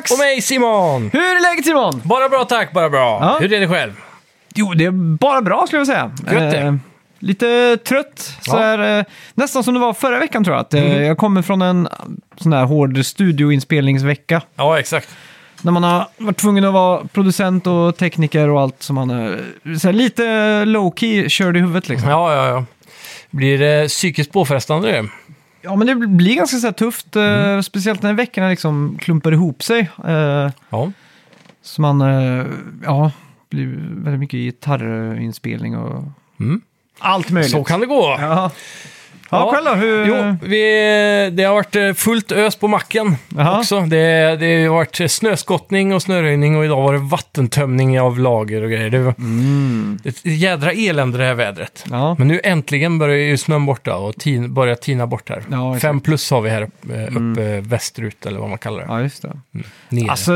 Max! Och mig Simon! Hur är läget Simon? Bara bra tack, bara bra. Ja. Hur är det själv? Jo, det är bara bra skulle jag säga. Gött det. lite trött. Så Ja. Här, eh, nästan som det var förra veckan tror jag. Att, eh, Jag kommer från en sån här hård studioinspelningsvecka. Ja, exakt. När man har varit tvungen att vara producent och tekniker och allt som man är så här, lite low key körd i huvudet liksom. Ja, ja, ja. Blir det psykiskt påfrestande det? Ja, men det blir ganska så här tufft. eh, Mm. Speciellt när veckorna liksom klumpar ihop sig. eh, Ja. Så man, eh, ja, blir väldigt mycket gitarrinspelning och Mm. allt möjligt. Så kan det gå. Ja. Ja, själv då? Hur... Jo, vi, det har varit eh, fullt ös på macken Jaha. också. Det, det har varit snöskottning och snöröjning och idag var det vattentömning av lager och grejer. Det var Mm. ett jädra elände det här vädret. Ja. Men nu äntligen börjar ju snön borta och tin, börjar tina bort här. Ja. Fem plus har vi här uppe, uppe västerut eller vad man kallar det. ja, just det. Nere. Alltså,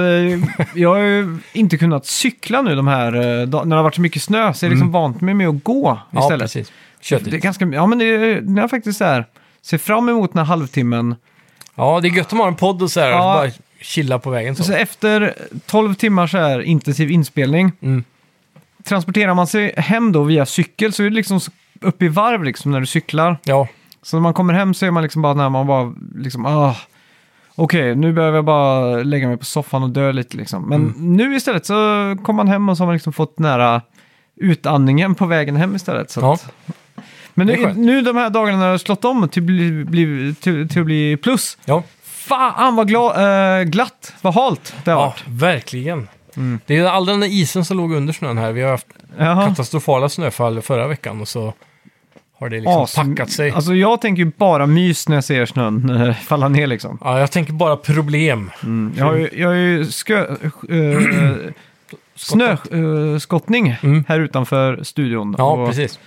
jag har ju inte kunnat cykla nu de här, eh, när det har varit så mycket snö, så jag har liksom vant mig med att gå Mm. ja, istället. Precis. det är Köttigt. ganska, ja, men det, är- när jag faktiskt så här, ser fram emot den här halvtimmen. Ja, det är gött att ha en podd och så här, Ja. bara chilla på vägen. Så. Så efter 12 timmar så här intensiv inspelning, Mm. transporterar man sig hem då via cykel så är det liksom så upp i varv liksom när du cyklar. Ja, Så när man kommer hem så är man liksom bara när man bara liksom, ah, okej, nu behöver jag bara lägga mig på soffan och dö lite liksom. Men Mm. nu istället så kommer man hem och så har man liksom fått nära utandningen på vägen hem istället. Så Ja. att, men nu, nu de här dagarna när det har slått om till, bli, bli, till, till att bli plus, ja. fan vad gla, eh, glatt, vad halt det har ja varit. verkligen. Mm. Det är all den där isen som låg under snön här. Vi har haft Jaha. katastrofala snöfall förra veckan och så har det liksom As- packat sig. Alltså jag tänker ju bara mys när jag ser snön eh, falla ner liksom. Ja, jag tänker bara problem. Jag har ju, jag har ju skö, äh, snöskottning Mm. här utanför studion. Ja, Och, precis.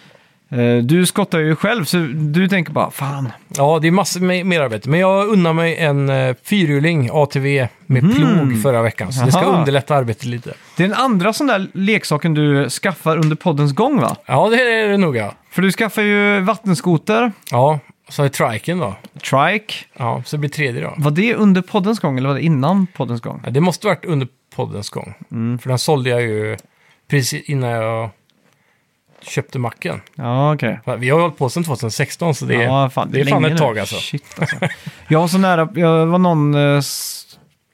Eh, du skottar ju själv, så du tänker bara fan. Ja, det är massor med mer arbete. Men jag unnar mig en uh, fyrhjuling ATV med Mhm. plog förra veckan. Så det ska Aha. underlätta arbetet lite. Det är den andra sån där leksaken du skaffar under poddens gång va? Ja, det är det nog ja. För du skaffar ju vattenskoter, Ja, så har vi triken då. trike. Ja, så det blir tredje då. Var det under poddens gång eller var det innan poddens gång? Ja, det måste varit under poddens gång. Mm. För den sålde jag ju precis innan jag köpte macken. Ja, okej. Vi har hållit på sedan 2016 så det är, Ja, fan, det är fan länge ett nu. tag alltså. Shit, alltså. Jag var så nära, jag var någon, eh, s-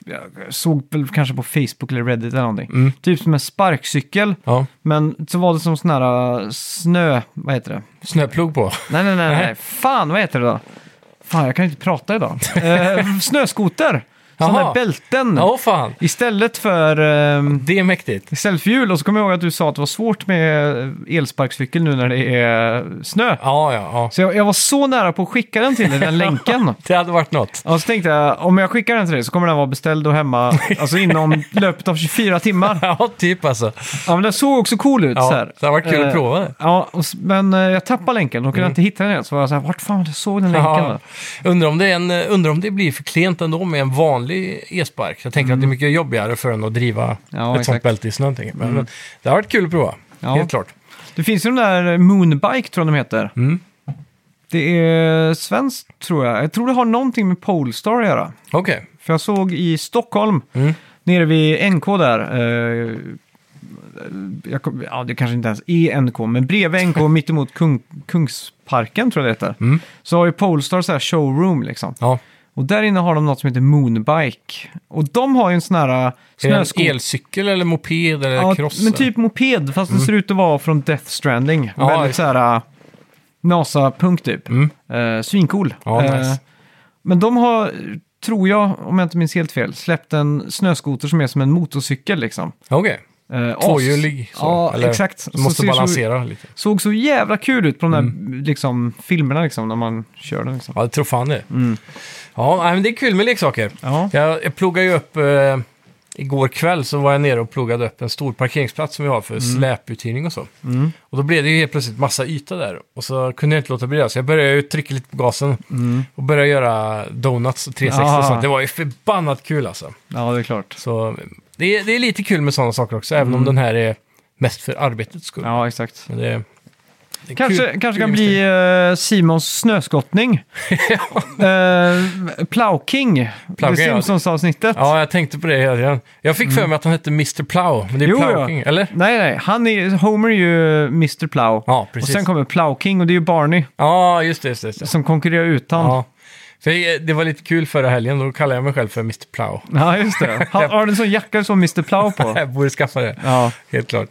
jag såg väl kanske på Facebook eller Reddit eller någonting. Mm. Typ som en sparkcykel, Ja, men så var det som sån här eh, snö, vad heter det? snöplog på. Nej, nej, nej, nej. Nej. fan vad heter det då? Fan, jag kan inte prata idag. eh, snöskoter, sådana Jaha. där bälten. Ja, fan. Istället för... Eh, Det är mäktigt. Istället för hjul, och så kommer jag ihåg att du sa att det var svårt med elsparkcykel nu när det är snö. Ja, ja, ja. Så jag, jag var så nära på att skicka den till dig, den länken. Det hade varit något. Och så tänkte jag, om jag skickar den till dig så kommer den vara beställd och hemma alltså inom löpet av 24 timmar. Ja, typ alltså. Ja, men den såg också cool ut. Ja, så här. det hade varit kul att Eh, prova det. Ja, och, s- men eh, jag tappade länken, då kunde jag inte hitta den igen. Så var jag så här, vart fan jag såg den länken? Ja. Undrar om, det är en, undrar om det blir för klent ändå med en vanlig e-spark. Jag tänker att det är mycket jobbigare för en att driva Mm. Ja, ett exakt. sånt bälte i snön. Men, men det har varit kul att prova. Ja. Helt klart. Det finns ju den där Moonbike, tror jag de heter. Mm. Det är svenskt, tror jag. Jag tror det har någonting med Polestar att göra. Okej. För jag såg i Stockholm, Mm. nere vid NK där, eh, kom- ja, det kanske inte ens är NK, men bredvid NK, mittemot Kung, Kungsparken tror jag det heter, Mm. så har ju Polestar så här showroom liksom. Ja. Och där inne har de något som heter Moonbike. Och de har ju en sån här Är det en elcykel eller moped eller Ja, cross? men typ moped, fast det ser ut att vara från Death Stranding. Ja, Väldigt så här uh, NASA-punk typ. Mm. Uh, svincool. Ja, Eh, nice. men de har, tror jag, om jag inte minns helt fel, släppt en snöskoter som är som en motorcykel liksom. Okej. Uh, as- Tvåhjulig. så, Ja, eller exakt. Du måste ser balansera lite. Så, såg så jävla kul ut på de där Mm. liksom, filmerna liksom, när man kör den. Liksom. Ja, jag tror fan det. Mm. Ja, men det är kul med leksaker. Ja. Jag, jag pluggade ju upp... Eh, igår kväll så var jag nere och pluggade upp en stor parkeringsplats som vi har för släputhyrning och så. Mm. Och då blev det ju helt plötsligt massa yta där. Och så kunde jag inte låta bli det. Så jag började ju trycka lite på gasen Mm. och började göra donuts och 360 Ah. och sånt. Det var ju förbannat kul alltså. ja, det är klart. Så det är, det är lite kul med sådana saker också, även om den här är mest för arbetets skull. Ja, exakt. Men det, det är Kanske, kul- kanske kul kan bli eh, Simons snöskottning. uh, Plow-King, det Plow-King, ja. Simpsons-avsnittet. Ja, jag tänkte på det hela tiden. Jag fick för mig att han hette Mr. Plow, men det är Mm. Jo, Plow ja. King, eller? Nej, nej, han är, Homer är ju Mr. Plow. Ja, och precis. sen kommer Plow-King och det är ju Barney Ja, just det. Just det, just det. som konkurrerar ut honom. Ja. För jag- det var lite kul förra helgen, då kallade jag mig själv för Mr. Plow. Ja, just det. Har, har du en sån jacka som Mr. Plow på? Jag borde skaffa det, Ja. helt klart.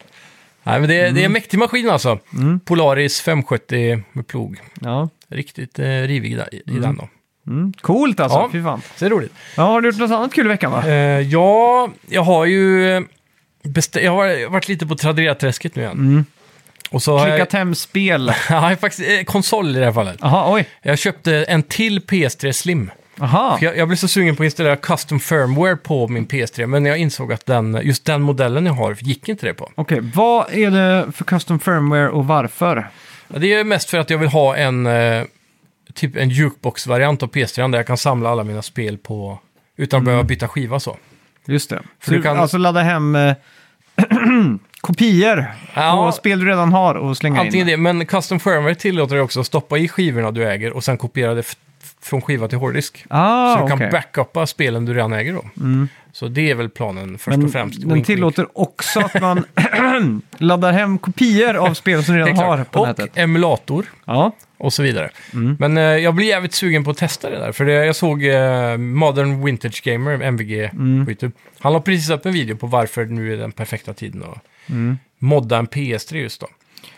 Nej, men det, det är Mm. en mäktig maskin alltså. Polaris 570 med plog. ja. Riktigt eh, rivig i, i den då. Mm. Coolt alltså, Ja. fy fan. Så det är roligt. Ja, har du gjort något annat kul i veckan va? Eh, ja, jag har ju... eh, Bestä- jag har varit lite på Tradera-träsket nu igen. Och så har jag, Klickat hem spel. jag har faktiskt eh, konsol i det här fallet. Jaha, oj. Jag köpte en till PS3 Slim. Aha. För Jag, jag blev så sugen på att installera custom firmware på min PS3, men jag insåg att den, just den modellen jag har gick inte det på. Okej, vad är det för custom firmware och varför? Ja, Det är mest för att jag vill ha en, eh, typ en jukebox-variant av PS3 där jag kan samla alla mina spel på utan att behöva byta skiva så. Just det. Så du kan alltså ladda hem eh, kopior Ja. på spel du redan har och slänga Antingen in. det, men custom firmware tillåter dig också att stoppa i skivorna du äger och sen kopiera det från skiva till hårddisk. Ah, så du kan okej. backuppa spelen du redan äger då. Mm. Så det är väl planen först Men och främst. den Wink, tillåter också att man laddar hem kopior av spel som du wink. redan har på Och nätet. emulator Ja, och så vidare. Mm. Men eh, jag blir jävligt sugen på att testa det där. För det, jag såg eh, Modern Vintage Gamer, MVG, Mm. på YouTube. Han la precis upp en video på varför nu är den perfekta tiden att Mm. modda en PS3 just då.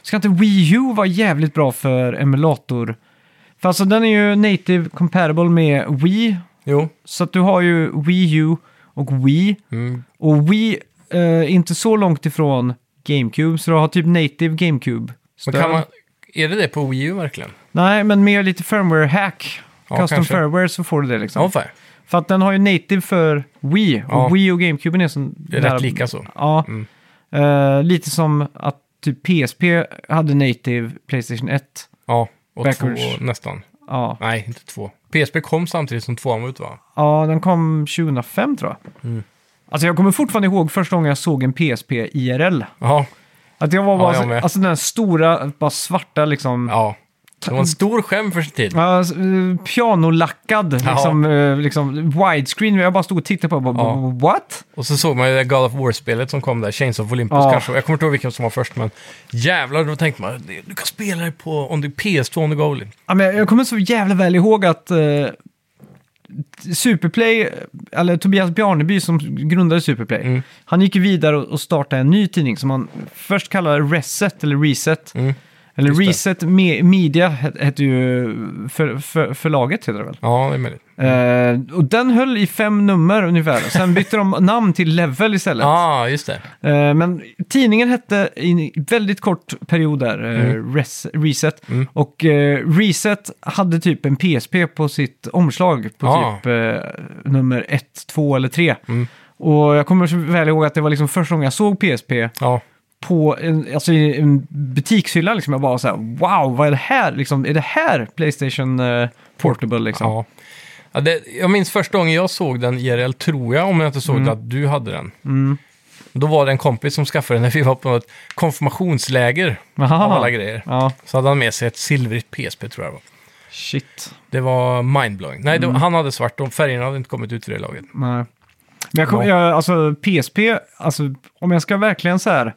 ska inte Wii U vara jävligt bra för emulator? För alltså den är ju native compatible med Wii, Jo. så att du har ju Wii U och Wii. Mm. Och Wii eh, är inte så långt ifrån GameCube, så du har typ native GameCube. Men kan man, är det det på Wii U verkligen? Nej, men mer lite firmware-hack. Ja, Custom kanske. firmware så får du det liksom. Ja. För att den har ju native för Wii, och Ja. Wii och GameCube är som... Det är rätt lika så. Ja, Mm. Eh, lite som att typ PSP hade native Playstation 1. Ja, och Backwards. två nästan. Ja. Nej, inte två. PSP kom samtidigt som tvåan var ute va? ja, den kom 2005 tror jag. Mm. Alltså jag kommer fortfarande ihåg första gången jag såg en PSP IRL. Jaha, Att jag var Ja, bara, jag så, med. alltså den stora, bara svarta liksom. ja. Det var en stor skärm för sin tid. Ja, eh, pianolackad, liksom, eh, liksom widescreen. Jag bara stod och tittade på bara, Ja. what? Och så såg man ju det God of War-spelet som kom där, Chains of Olympus Ja. kanske. Jag kommer inte ihåg vilken som var först, men jävlar, då tänkte man du kan spela det på on the PS2 on the go. Ja, men jag kommer så jävla väl ihåg att eh, Superplay, eller Tobias Bjarneby som grundade Superplay, Mm. han gick ju vidare och och startade en ny tidning som han först kallade Reset, eller Reset. Mm. Eller Just. Reset Me- Media het- hette ju för, för, förlaget, heter det väl. Ja, det är möjligt. Eh, och den höll i fem nummer ungefär. Sen bytte de namn till Level istället. Ja, ah, just det. Eh, men tidningen hette i en väldigt kort period där, eh, res, Reset. Mm. Och eh, Reset hade typ en PSP på sitt omslag på Ah. typ eh, nummer 1, 2 eller 3. Mm. Och jag kommer så väl ihåg att det var liksom första gången jag såg PSP Ja, på en, alltså i en butikshylla. Liksom. Jag bara så här, wow, vad är det här? Liksom, är det här Playstation eh, Portable? Liksom? ja. ja det, jag minns första gången jag såg den IRL, tror jag, om jag inte såg Mm. att du hade den. Mm. Då var det en kompis som skaffade den när vi var på ett konfirmationsläger Aha. av alla grejer. Ja, Så hade han med sig ett silvrigt PSP, tror jag det var. shit. Det var mindblowing. Nej, Mm. det, han hade svart och färgerna hade inte kommit ut för det laget. Nej. Men jag, kom, Ja. jag, alltså PSP, alltså, om jag ska verkligen så här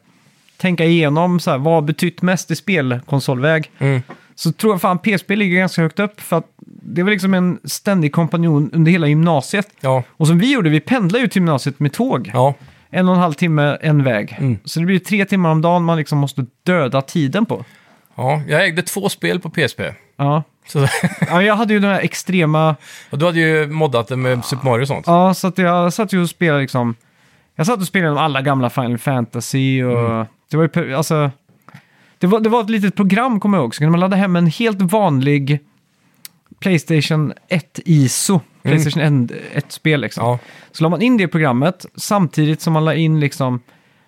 tänka igenom så här, vad har betytt mest i spelkonsolväg Mm. så tror jag fan PSP ligger ganska högt upp för att det var liksom en ständig kompanjon under hela gymnasiet. Ja, Och som vi gjorde, vi pendlade ju till gymnasiet med tåg. ja, En och en halv timme en väg. Mm. Så det blir tre timmar om dagen man liksom måste döda tiden på. ja. Jag ägde två spel på PSP. Ja. Så, ja, jag hade ju den här extrema... och du hade ju moddat det med Super Mario och sånt. Ja, så jag satt ju och spelade liksom... Jag satt och spelade alla gamla Final Fantasy och... Mm. Det var ju, alltså... Det var, det var ett litet program, kommer jag ihåg. Så kunde man ladda hem en helt vanlig Playstation 1 ISO. Playstation 1-spel liksom. Ja, Så la man in det i programmet samtidigt som man la in liksom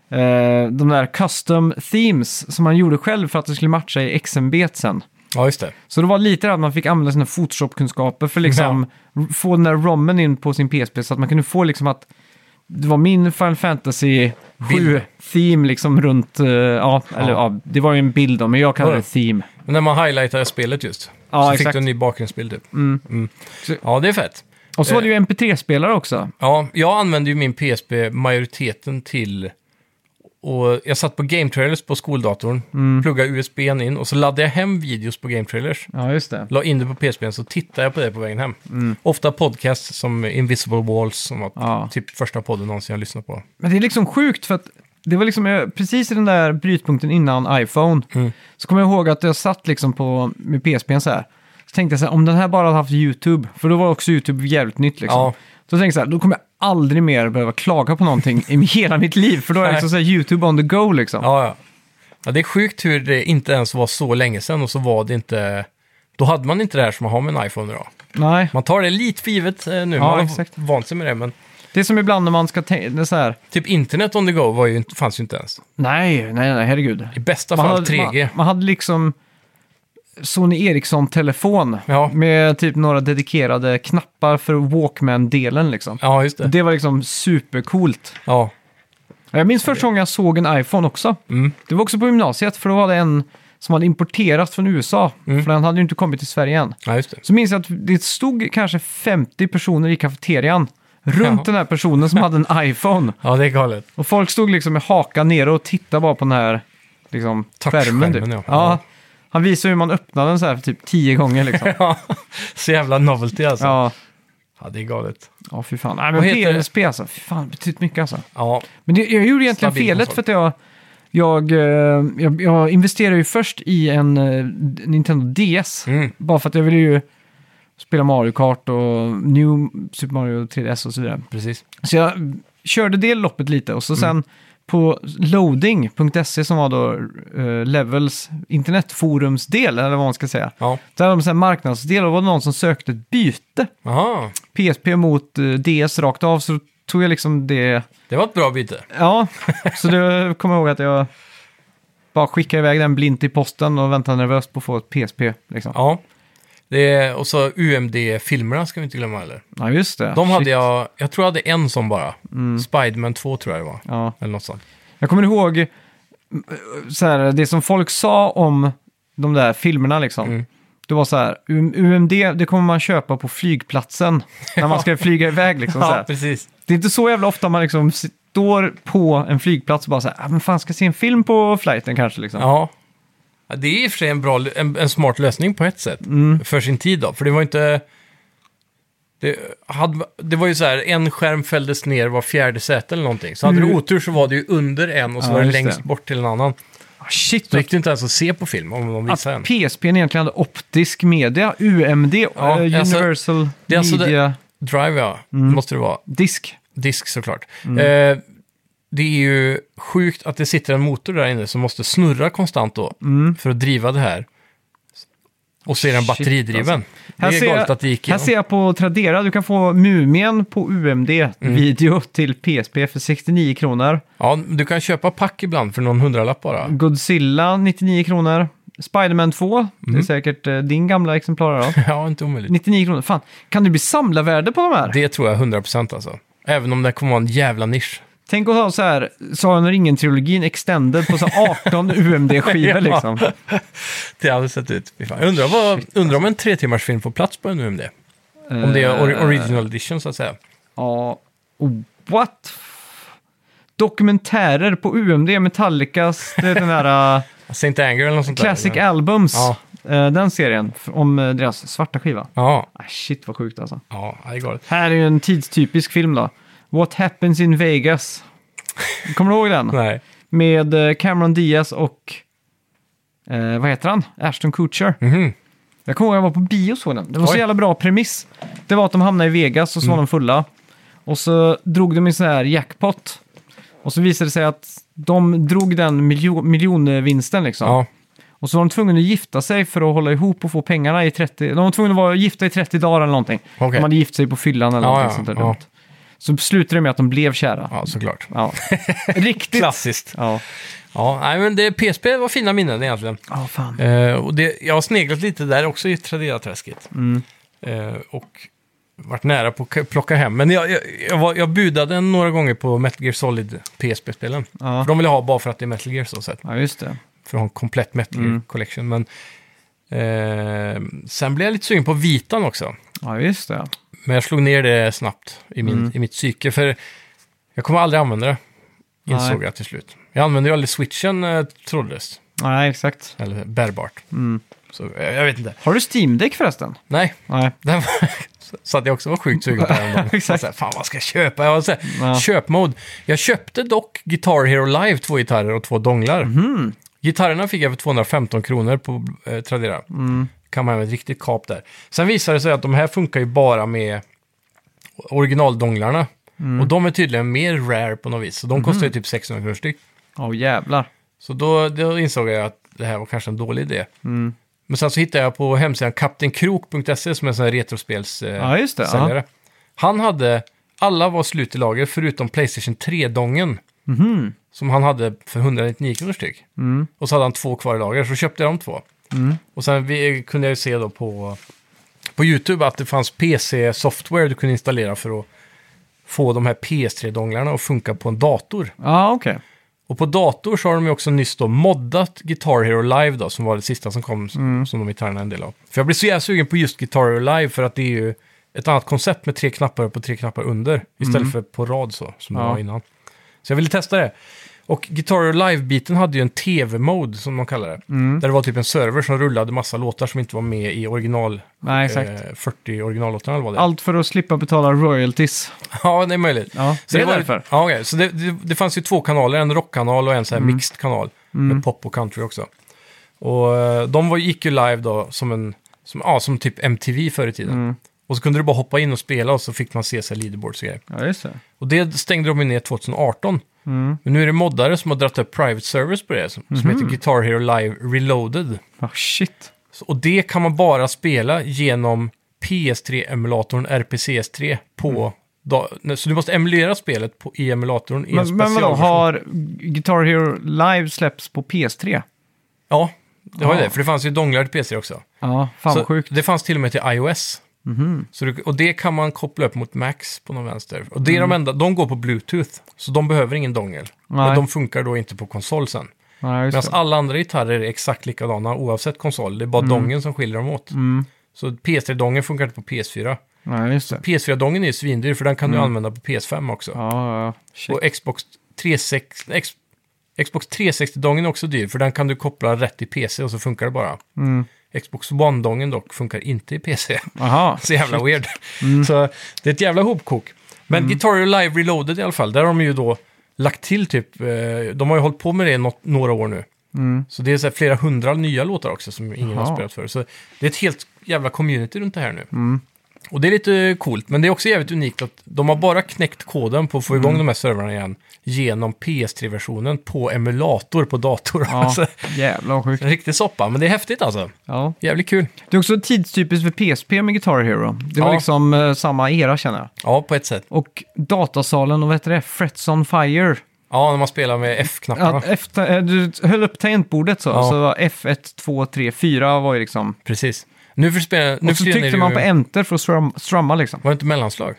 eh, de där custom themes som man gjorde själv för att det skulle matcha i XMB sen. ja just det. Så det var lite där att man fick använda sina Photoshop-kunskaper för liksom få den där rommen in på sin PSP så att man kunde få liksom att det var min Final Fantasy Bild. 7-theme liksom runt, eh, ja, eller Ja. ja, det var ju en bild då, men jag kallar det theme. Men när man highlightade spelet just. Ja, så exakt. fick du en ny bakgrundsbild typ. Mm. Mm. Ja, det är fett. Och så var det ju MP3-spelare också. Ja, jag använde ju min PSP majoriteten till... Och jag satt på Game Trailers på skoldatorn, Mm. pluggade USB in och så laddade jag hem videos på Game Trailers. Ja, just det. La in det på PSP så tittade jag på det på vägen hem. Mm. Ofta podcasts som Invisible Walls, som var Ja. typ första podden någonsin jag lyssnade på. Men det är liksom sjukt för att det var liksom precis i den där brytpunkten innan iPhone. Mm. Så kommer jag ihåg att jag satt liksom på, med PSPn så här. Så tänkte jag så här, om den här bara hade haft YouTube, för då var också YouTube jävligt nytt liksom. Ja. Så tänkte jag så här, då kommer jag aldrig mer behöva klaga på någonting i hela mitt liv. För då är Nej. liksom så här YouTube on the go liksom. Ja, ja. ja, det är sjukt hur det inte ens var så länge sedan och så var det inte... Då hade man inte det här som man har med en iPhone idag. Nej, Man tar det lite för givet eh, nu, Ja, man har exakt. vant sig med det, men det är som ibland när man ska tänka, så här, typ internet on the go var ju, fanns ju inte ens. nej, nej, nej, herregud. I bästa Man fall hade, 3G. man, man hade liksom Sony Ericsson-telefon Ja. med typ några dedikerade knappar för Walkman-delen liksom. Ja, just det. Det var liksom supercoolt. Ja. Jag minns första gången jag såg en iPhone också. Mm. Det var också på gymnasiet, för då var det en som hade importerats från USA. Mm. För den hade ju inte kommit till Sverige än. ja, just det. Så minns jag att det stod kanske 50 personer i kafeterian runt Ja. den här personen som hade en iPhone. Ja, det är galet. Och folk stod liksom med hakan nere och tittade bara på den här liksom, skärmen. Typ. ja. Ja. Han visade hur man öppnade den så här för typ tio gånger liksom. Ja, så jävla novelty alltså. Ja, ja, det är galet. ja fy fan. Nej, Vad men heter det? PSP alltså, fy fan, det betyder mycket alltså. Ja, Men det, jag gjorde egentligen Stabil felet konsol. för att jag, jag, eh, jag, jag investerade ju först i en eh, Nintendo DS. mm. Bara för att jag ville ju spela Mario Kart och New Super Mario 3DS och så vidare. precis. Så jag körde det loppet lite och så Mm. sen på loading.se som var då eh, Levels internetforumsdel, eller vad man ska säga. Ja. Där hade de en marknadsdel och var det någon som sökte ett byte. Aha, PSP mot eh, DS rakt av, så tog jag liksom det. det var ett bra byte. Ja, så det kommer jag ihåg att jag bara skickade iväg den blint i posten och väntade nervöst på att få ett PSP. Liksom. Ja. Det är, och så UMD-filmerna ska vi inte glömma heller. just det. De Shit. Mm. hade jag, jag tror jag hade en som bara. Spiderman 2 tror jag det var. Ja. Eller något sånt. Jag kommer ihåg eh, så här, det som folk sa om de där filmerna liksom. Mm. Det var så här, UMD, det kommer man köpa på flygplatsen när man ska flyga iväg liksom. Ja, precis. Det är inte så jävla ofta man liksom står på en flygplats och bara så här, ah, men fan ska jag se en film på flighten kanske liksom. Ja. Ja, Det är i och för sig en, bra, en, en smart lösning på ett sätt. Mm. För sin tid då. För det var inte... Det, hade, det var ju så här, en skärm fälldes ner var fjärde säte eller någonting. Så hade Mm. du otur så var det ju under en och så Ja, var det längst det. bort till en annan. Ah, Shit, Så gick det inte ens att se på film om de att visade en. PSP egentligen hade optisk media, UMD, Ja, eh, alltså, Universal det är alltså det- Media Drive ja, Mm. måste det vara. Disk. Disk såklart. Mm. Eh, det är ju sjukt att det sitter en motor där inne som måste snurra konstant då. Mm. För att driva det här. Och så är den Shit, batteridriven. Här det är ser galet jag- att det gick Här igenom. ser jag på Tradera, du kan få Mumien på UMD-video till PSP för 69 kronor. Ja, du kan köpa pack ibland för någon hundralapp bara. Godzilla 99 kronor. Spiderman 2, det Mm. är säkert eh, din gamla exemplar då. Ja, inte omöjligt. 99 kronor. Fan, kan det bli samlarvärde på de här? Det tror jag 100% alltså. Även om det kommer vara en jävla nisch. Tänk att ha så här, Sagan om ringen-trilogin extended på så 18 UMD-skivor liksom. Det hade sett ut. Jag undrar, vad, undrar om en tre timmars film får plats på en UMD. Om det är or- Eh, original edition så att säga. Ja, oh, what? Dokumentärer på UMD, Metallicas, det är den här uh, Saint Anger eller något sånt Classic där. Albums. Ja. Eh, den serien, om eh, deras svarta skiva. Ja, Ah, shit vad sjukt alltså. ja, det är galet. Här är ju en tidstypisk film då. What happens in Vegas. Kommer du ihåg den? Nej. Med eh, Cameron Diaz och... Eh, vad heter han? Ashton Kutcher. Mhm. Jag kommer ihåg att jag var på bio och såg den. Det var så Oj. jävla bra premiss. Det var att de hamnade i Vegas och så var de fulla. Och så drog de en sån här jackpot. Och så visade det sig att de drog den miljo miljonvinsten liksom. Ja, Och så var de tvungna att gifta sig för att hålla ihop och få pengarna i 30... De var tvungna att vara gifta i 30 dagar eller någonting. okej. De hade gift sig på fyllan eller Ja, någonting ja, sånt där ja. dumt. Så slutade det med att de blev kära. Ja, såklart. Ja. Riktigt. Klassiskt. Ja. Ja, nej, men det, PSP var fina minnen egentligen. Ja, fan. Eh, och det, jag har sneglat lite där också i Tradera-träsket. Mm. Eh, och varit nära på att plocka hem. Men jag, jag, jag, var, jag budade några gånger på Metal Gear Solid PSP-spelen. Ja. För de vill jag ha bara för att det är Metal Gear så sett. ja, just det. För att ha en komplett Metal Gear Mm. Collection. Men eh, sen blev jag lite sugen på Vitan också. Ja, just det. Men jag slog ner det snabbt i, min, Mm. i mitt psyke. För jag kommer aldrig använda det. Insåg Nej. jag till slut. Jag använder ju aldrig switchen eh, trådlöst. Nej, exakt. Eller bärbart. Mm. Så jag, jag vet inte. Har du Steam Deck förresten? Nej, Nej. den var, så att jag också var sjukt sugen på den. Exakt. Så här, Fan vad ska jag köpa? Jag var så här, Ja. Köpmode. Jag köpte dock Guitar Hero Live, två gitarrer och två donglar. Mhm. Gitarrerna fick jag för 215 kronor på eh, Tradera. Mm. Kan man ha ett riktigt kap där. Sen visade det sig att de här funkar ju bara med originaldonglarna. Mm. Och de är tydligen mer rare på något vis. Så de kostar ju typ 600 kronor styck. Åh, jävlar. Så då, då insåg jag att det här var kanske en dålig idé. Mm. Men sen så hittade jag på hemsidan kaptenkrok.se som är en sån här retrospelssäljare. Det. Ja. Han hade, alla var slut i lager förutom Playstation 3-dongen. Mhm. Som han hade för 199 kronor styck. Mm. Och så hade han två kvar i lager, så köpte jag de två. Mm. Och sen vi, kunde jag ju se då på, på YouTube att det fanns PC-software du kunde installera för att få de här PS3-donglarna att funka på en dator. Ja, okej. Och på dator så har de ju också nyss då moddat Guitar Hero Live då, som var det sista som kom, Mm. som de gitarrerna är en del av. För jag blir så jävla sugen på just Guitar Hero Live för att det är ju ett annat koncept med tre knappar upp och tre knappar under, istället för på rad så, som det Mm. Ja. var innan. Så jag ville testa det. Och Guitar Hero Live-biten hade ju en TV-mode, som de kallar det. Mm. Där det var typ en server som rullade massa låtar som inte var med i original, Nej, exakt. eh, 40 originallåtarna eller vad det är. Allt för att slippa betala royalties. Ja, det är möjligt. Ja, Så det är var, därför. Ja, okej. Så det, det, det fanns ju två kanaler, en rockkanal och en så här Mm. mixed kanal. Med pop och country också. Och eh, de var, gick ju live då som en, som, ja, som typ MTV förr i tiden. Mm. Och så kunde du bara hoppa in och spela och så fick man se sig leaderboards och grejer. Ja, just det. Och det stängde de ju ner 2018. Mm. Men nu är det moddare som har dragit upp private service på det, som, som Mhm. heter Guitar Hero Live Reloaded. Oh, shit. Så, och det kan man bara spela genom PS3-emulatorn RPCS3 på... Da, så du måste emulera spelet på, i emulatorn i en Men, men vadå, har Guitar Hero Live släppts på PS3? Ja, det har ju Ja. det. För det fanns ju donglar till PC också. Ja, fan så sjukt. Det fanns till och med till iOS. Mhm. Så du, och det kan man koppla upp mot Max på någon vänster. Och det är Mm. de enda, de går på Bluetooth. Så de behöver ingen dongel. Men Nej. de funkar då inte på konsol sen. Just Medan det. alla andra gitarrer är exakt likadana oavsett konsol. Det är bara dongeln som skiljer dem åt. Mm. Så PS3-dongeln funkar inte på PS4. Ja, just det. PS4-dongeln är ju svindyr för den kan du Mm. använda på PS5 också. Ja, ja. Shit. Och Xbox 360, X, Xbox 360-dongeln är också dyr för den kan du koppla rätt till PC och så funkar det bara. Mm. Xbox One-dongeln dock funkar inte i PC. Aha. Så jävla weird. Mm. Så det är ett jävla hopkok. Men Guitar Hero Live Reloaded i alla fall, där har de ju då lagt till typ, eh, de har ju hållit på med det något, några år nu. Mm. Så det är så flera hundra nya låtar också som ingen har Jaha. spelat för. Så det är ett helt jävla community runt det här nu. Mm. Och det är lite coolt, men det är också jävligt unikt att de har bara knäckt koden på att få igång Mm. de här servrarna igen genom PS3-versionen på emulator på dator. Ja, Alltså, jävlar vad sjukt. riktig soppa, men det är häftigt alltså. Ja. Jävligt kul. Det är också tidstypiskt för PSP med Guitar Hero. Det var Ja. liksom eh, samma era känner jag. Ja, på ett sätt. Och datasalen, och vad heter det? Frets on Fire. Ja, när man spelar med F-knapparna. Efter, eh, du höll upp tangentbordet så, Ja. så var F1, 2, 3, 4 var ju liksom... Precis. Nu för spela, nu och så tryckte man på enter för att strum, strumma liksom. Var det inte mellanslag?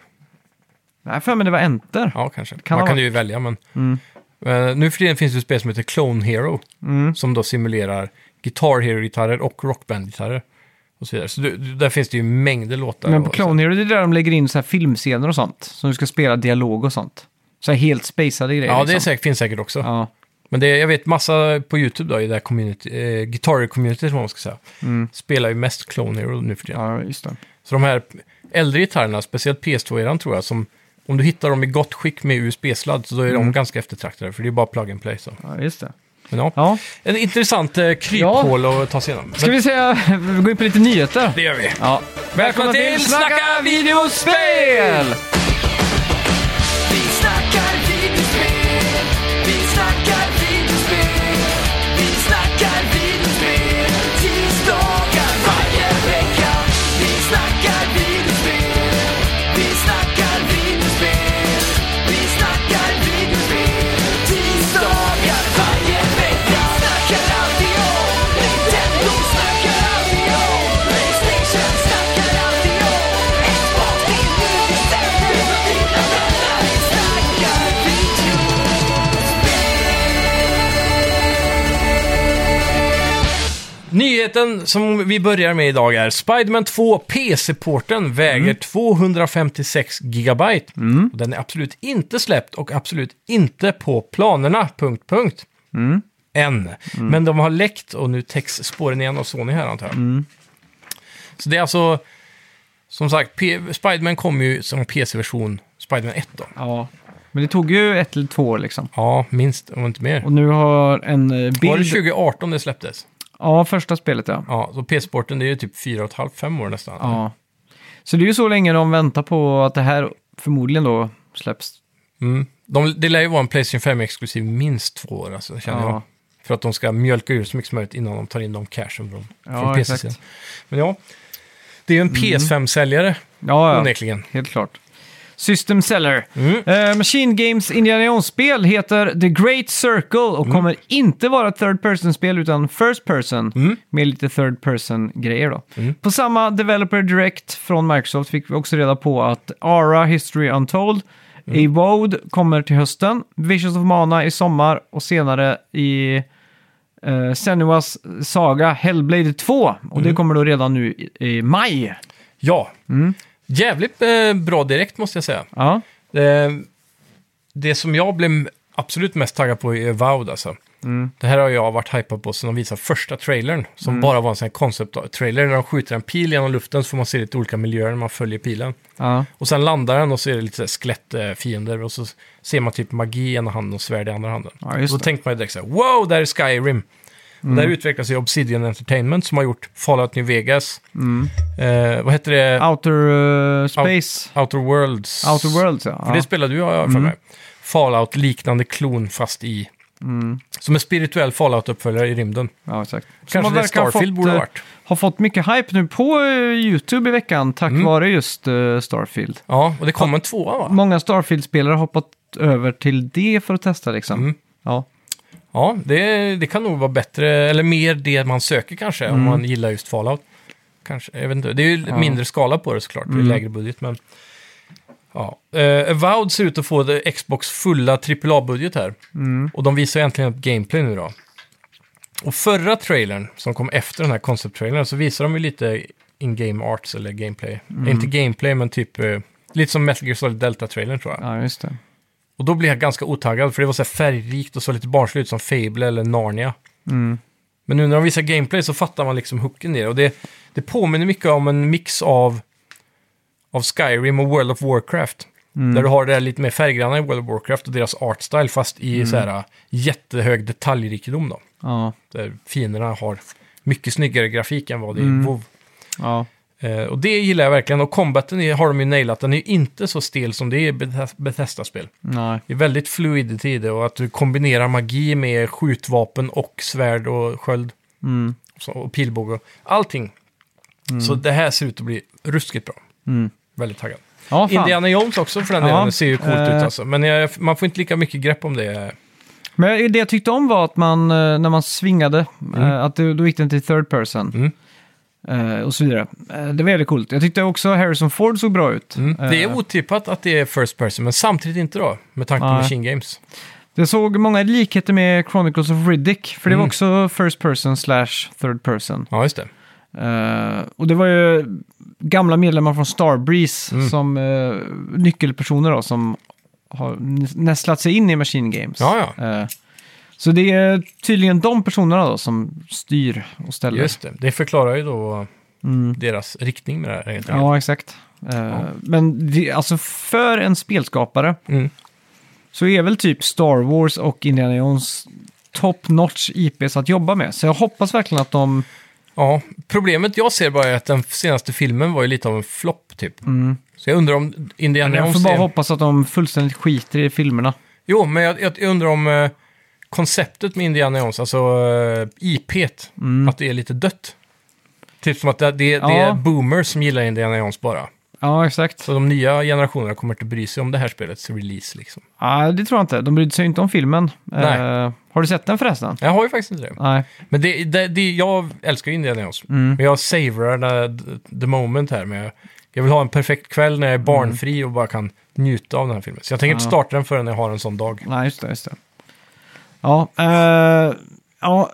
Nej, för mig det var enter. Ja, kanske. Kan man kan ju välja, men... Mm. Eh, nu för tiden finns det ett spel som heter Clone Hero, Mm. som då simulerar Guitar Hero-gitarrer och Rockband-gitarrer. Och så vidare. Så du, där finns det ju mängder låtar. Men på Clone Hero, det är där de lägger in så här filmscener och sånt. Som du ska spela dialog och sånt. Så här helt spacade grejer. Ja, det liksom. säkert, finns säkert också. Ja. Men det, jag vet massa på YouTube då, i det här community, eh, Guitar-community som man ska säga, Mm. spelar ju mest Clone Hero nu för tiden. ja, just det. Så de här äldre gitarrerna, speciellt PS2-eran tror jag, som om du hittar dem i gott skick med USB-sladd så då är de Mm. ganska eftertraktade, för det är bara plug and play. Så. Ja, just det. Men ja, Ja. en intressant eh, kryphål att ta sig igenom. Ska Men vi säga, vi går in på lite nyheter? Det gör vi. Ja. Välkomna till Snacka videospel! Nyheten som vi börjar med idag är Spiderman 2 PC-porten väger 256 gigabyte. Och den är absolut inte släppt och absolut inte på planerna, punkt, punkt. Än. Men de har läckt och nu täcks spåren igen av Sony här antar jag. Så det är alltså, som sagt, P- Spiderman kom ju som PC-version, Spiderman 1 då. Ja. Men det tog ju ett eller två år liksom. Ja, minst, om inte mer. Och nu har en eh, Var det bild... 2018 det släpptes? Ja, första spelet ja. Ja, så PC-porten det är ju typ 4,5-5 år nästan. ja. Så det är ju så länge de väntar på att det här förmodligen då släpps. Mm. De, det lär ju vara en Playstation 5-exklusiv minst två år, alltså, känner Ja. jag. För att de ska mjölka ur så mycket som möjligt innan de tar in de cashen från, Ja, från PC. exakt. Mm. Men ja, det är ju en PS5-säljare, Ja, ja. onekligen. Helt klart. System Seller. Mm. Eh, Machine Games Indiana Jones-spel heter The Great Circle och Mm. kommer inte vara ett third person-spel utan first person Mm. med lite third person-grejer då. På samma Developer Direct från Microsoft fick vi också reda på att Ara History Untold Mm. Avowed kommer till hösten, Visions of Mana i sommar och senare i uh, Senuas Saga Hellblade 2. Och Mm. det kommer då redan nu i, i maj. Ja, Mm. Jävligt eh, bra direkt måste jag säga. Ja, Det, det som jag blev absolut mest taggad på är Avowed alltså. Mm. Det här har jag varit hypad på sedan de visade första trailern. Som bara var en sån här concept-trailer. När de skjuter en pil genom luften så får man se lite olika miljöer när man följer pilen. ja. Och sen landar den och så är det lite skelettfiender. Och så ser man typ magi i ena handen och svärd i andra handen. Ja, och då det. tänkte man direkt så här, wow, där är Skyrim. Och där utvecklas ju Obsidian Entertainment som har gjort Fallout New Vegas. Eh, vad heter det? Outer eh, Space. Outer Worlds. Outer Worlds, ja. För det spelade du har jag för mig. Fallout-liknande klon fast i... Som en spirituell Fallout-uppföljare i rymden. ja, exakt. Kanske Som det Starfield fått, borde ha eh, varit. Har fått mycket hype nu på eh, YouTube i veckan tack vare just eh, Starfield. Ja, och det kom en tvåa va? Många Starfield-spelare har hoppat över till det för att testa liksom. Mm. Ja. Ja, det, det kan nog vara bättre, eller mer det man söker kanske, om man gillar just Fallout. Kanske, jag vet inte. Det är ju Mm. Ja. mindre skala på det såklart, det är lägre budget, men... Ja. Uh, Avowed ser ut att få Xbox fulla AAA-budget här. Mm. Och de visar äntligen upp gameplay nu då. Och förra trailern, som kom efter den här concept-trailern, så visar de ju lite in-game arts eller gameplay. Mm. Inte gameplay, men typ... eh, lite som Metal Gear Solid Delta-trailern tror jag. ja, just det. Och då blev jag ganska otaggad, för det var så här färgrikt och så lite barnsligt som Fable eller Narnia. Mm. Men nu när de visar gameplay så fattar man liksom hooken i det. Och det, det påminner mycket om en mix av, av Skyrim och World of Warcraft. Mm. Där du har det där lite mer färggranna i World of Warcraft och deras art style fast i så här äh, jättehög detaljrikedom då. Ja, Där fienderna har mycket snyggare grafik än vad det är Mm. i WoW. ja. Eh, och det gillar jag verkligen. Och combaten är, har de ju nailat. Den är ju inte så stel som det är i Beth- Bethesda-spel. Nej. Det är väldigt fluidity i det och att du kombinerar magi med skjutvapen och svärd och sköld Mm. och så- och pilbåge. Allting. Så det här ser ut att bli ruskigt bra. Mm. Väldigt taggad. Ja, fan. Indiana Jones också för den delen. Det ser ju coolt eh. ut alltså. Men jag, man får inte lika mycket grepp om det. Men det jag tyckte om var att man, eh, när man svingade, eh, att det, då gick den till third person. Eh, och så vidare. Eh, Det var väldigt coolt. Jag tyckte också Harrison Ford såg bra ut. Mm. Det är Eh, otippat att det är first person, men samtidigt inte då. Med tanke på. Machine Games. Det såg många likheter med Chronicles of Riddick, för det var Mm. också first person slash third person. Ja, just det. Eh, och det var ju gamla medlemmar från Starbreeze Mm. som uh, nyckelpersoner då, som har nästlat sig in i Machine Games. Ja, ja. Eh, så det är tydligen de personerna då som styr och ställer. Just det. Det förklarar ju då Mm. deras riktning med det här. enkelt. Ja, exakt. Eh, Men det, alltså för en spelskapare Mm. så är väl typ Star Wars och Indiana Jones top notch IPs att jobba med. Så jag hoppas verkligen att de... Ja, problemet jag ser bara är att den senaste filmen var ju lite av en flopp typ. Så jag undrar om Indiana Jag Jones får bara är... hoppas att de fullständigt skiter i filmerna. Jo, men jag, jag, jag undrar om eh, konceptet med Indiana Jones, alltså uh, IP, att det är lite dött. Typ som att det, det, det är Ja. boomers som gillar Indiana Jones bara. Ja, exakt. Så de nya generationerna kommer inte bry sig om det här spelets release liksom. Ja, det tror jag inte. De brydde sig inte om filmen. Nej. Eh, har du sett den förresten? Jag har ju faktiskt inte det. Nej. Men det, det, det, jag älskar ju Indiana Jones. Mm. Men jag savorar the, the moment här med... Jag vill ha en perfekt kväll när jag är barnfri och bara kan njuta av den här filmen. Så jag tänker inte Ja. starta den förrän jag har en sån dag. Nej, just det. Just det. Ja, eh, ja,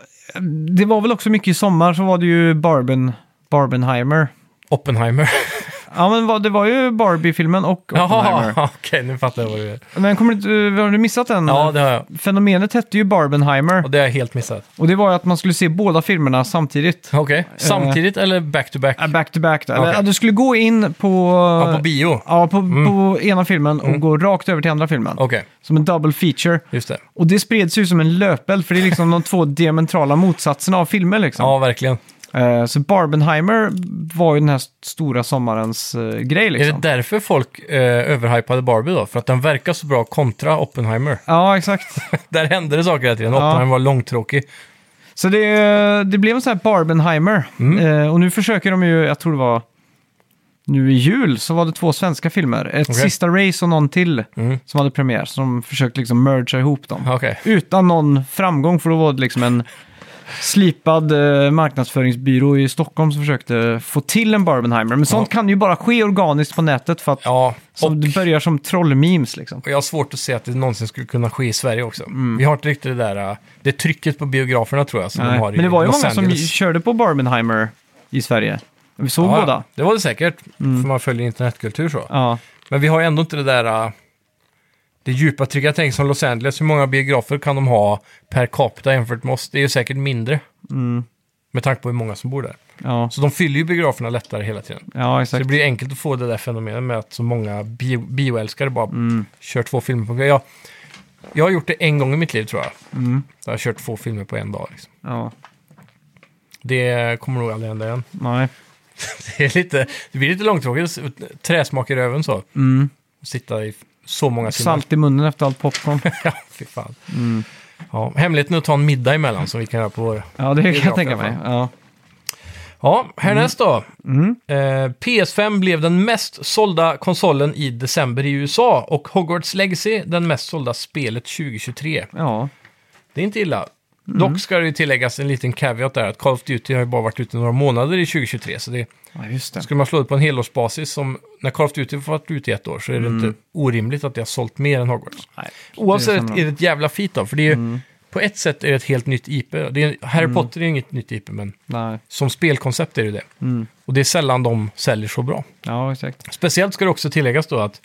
det var väl också mycket i sommar så var det ju Barben, Barbenheimer. Oppenheimer. Ja, men vad- det var ju Barbie-filmen och Oppenheimer. Jaha, okej, nu fattar jag vad du är. Men kommer du, inte- har du missat den? Ja, det har jag. Fenomenet hette ju Barbenheimer. Och det har jag helt missat. Och det var ju att man skulle se båda filmerna samtidigt. Okej, samtidigt eller back to back? Äh, Back to back. Då. Eller, Okej. ja, Du skulle gå in på... Ja, på bio? Ja, på, på ena filmen och gå rakt över till andra filmen. Okej, Som en double feature. just det. Och det spreds ju som en löpeld, för det är liksom de två diametrala motsatserna av filmer. Liksom. Ja, verkligen. Eh, så Barbenheimer var ju den här stora sommarens eh, grej. Är Liksom. det därför folk eh, överhypade Barbie då? För att den verkar så bra kontra Oppenheimer. Ja, exakt. Där hände det saker hela tiden. Ja. Oppenheimer var långtråkig. Så det, det blev en sån här Barbenheimer. Mm. Eh, och nu försöker de ju, jag tror det var nu i jul, så var det två svenska filmer. Ett Okej. sista race och någon till Mm. som hade premiär. Så de försökte liksom mergea ihop dem. Okej. Utan någon framgång, för då var det liksom en slipad eh, marknadsföringsbyrå i Stockholm som försökte få till en Barbenheimer. Men sånt Ja. kan ju bara ske organiskt på nätet för att Ja, och, det börjar som trollmemes liksom. och jag har svårt att se att det någonsin skulle kunna ske i Sverige också. Mm. Vi har inte riktigt det där, uh, det trycket på biograferna tror jag som de Nej. har i Men det var ju Los många som Angeles. körde på Barbenheimer i Sverige. Vi såg Ja, båda. Det var det säkert, för man följer internetkultur så. Ja. Men vi har ju ändå inte det där, uh, det djupa trycket. Jag tänker som Los Angeles, hur många biografer kan de ha per capita jämfört med oss? Det är ju säkert mindre. Mm. Med tanke på hur många som bor där. Ja, Så de fyller ju biograferna lättare hela tiden. ja Så det exakt. blir enkelt att få det där fenomenet med att så många bio, bioälskare bara Mm. kör två filmer på en. Jag, jag har gjort det en gång i mitt liv tror jag. Mm. Jag har kört två filmer på en dag. Liksom. Ja, Det kommer nog aldrig hända igen. nej. Det, är lite, det blir lite långtråkigt, träsmak i röven så. Mm. Sitta i så många timmar. Salt i munnen efter allt popcorn. ja, fy fan. Mm. Ja, hemligheten är att ta en middag emellan som vi kan göra på vår... Ja, det kan jag tänka mig. Ja. Ja, härnäst då. Mm. Eh, PS5 blev den mest sålda konsolen i december i USA och Hogwarts Legacy den mest sålda spelet 2023. ja. Det är inte illa. Mm. Dock ska det tilläggas en liten caveat där att Call of Duty har ju bara varit ute några månader i 2023. Så det, ja, just det. skulle man slå det på en helårsbasis som när Call of Duty har varit ute i ett år så är det inte orimligt att det har sålt mer än Hogwarts. Nej, Oavsett Mm. det är det ett jävla feat då, för det är ju, på ett sätt är det ett helt nytt IP. Det är, Harry Potter är inget nytt IP, men Nej. som spelkoncept är det det. Mm. Och det är sällan de säljer så bra. Ja, exakt. Speciellt ska det också tilläggas då att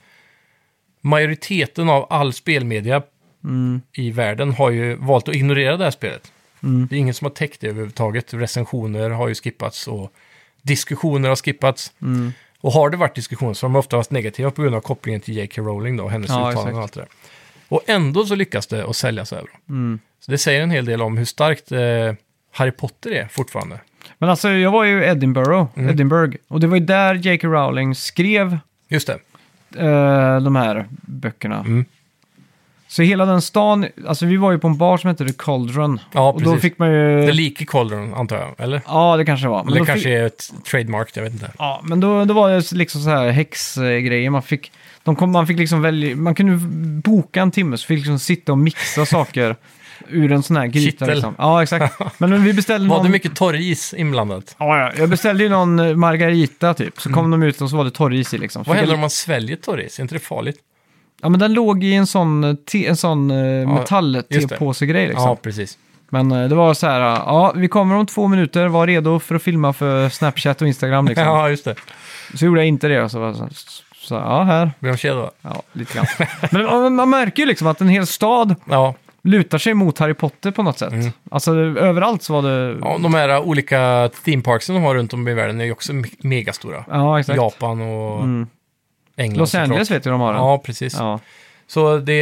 majoriteten av all spelmedia Mm. i världen har ju valt att ignorera det här spelet. Mm. Det är ingen som har täckt det överhuvudtaget. Recensioner har ju skippats och diskussioner har skippats. Mm. Och har det varit diskussioner så har de ofta varit negativa på grund av kopplingen till J.K. Rowling då, och hennes Ja, uttalanden exakt. och allt det där. Och ändå så lyckas det att sälja så här bra. Mm. Så det säger en hel del om hur starkt eh, Harry Potter är fortfarande. Men alltså, jag var ju i Edinburgh, Mm. Edinburgh och det var ju där J.K. Rowling skrev Just det. eh, de här böckerna. Mm. Så hela den stan, alltså vi var ju på en bar som hette The Cauldron. Ja, och då precis. fick man ju... Det är lik i Cauldron, antar jag. Eller? Ja, det kanske det var. Men Eller då kanske fick... är ett trademark, jag vet inte. Ja, men då, då var det liksom så här häxgrejer. Man fick, de kom, man fick liksom välja, man kunde boka en timme så fick liksom sitta och mixa saker ur en sån här gryta. Kittel. Liksom. Ja, exakt. Men vi beställde Var någon... det mycket torris inblandat? Ja, ja, jag beställde ju någon margarita typ. Så kom de ut och så var det torris i liksom. Mm. Vad händer om man sväljer torris? Är inte det farligt? Ja, men den låg i en sån, eh, te, en sån uh, just det. metall-tepåsegrej liksom. Ja, precis. Men eh, det var så här, eh, ja, vi kommer om två minuter, var redo för att filma för Snapchat och Instagram liksom. Ja, just det. Så gjorde jag inte det och så var det så, så ja, här. Blir de kedja? Ja, lite grann. Men ja, man märker ju liksom att en hel stad Ja. lutar sig mot Harry Potter på något sätt. Mm. Alltså överallt så var det... ja, de här olika theme parksen de har runt om i världen är ju också me- megastora. Ja, exakt. Japan och Mm. England Los såklart. Angeles vet ju de har den. Ja, precis. Ja. Så det,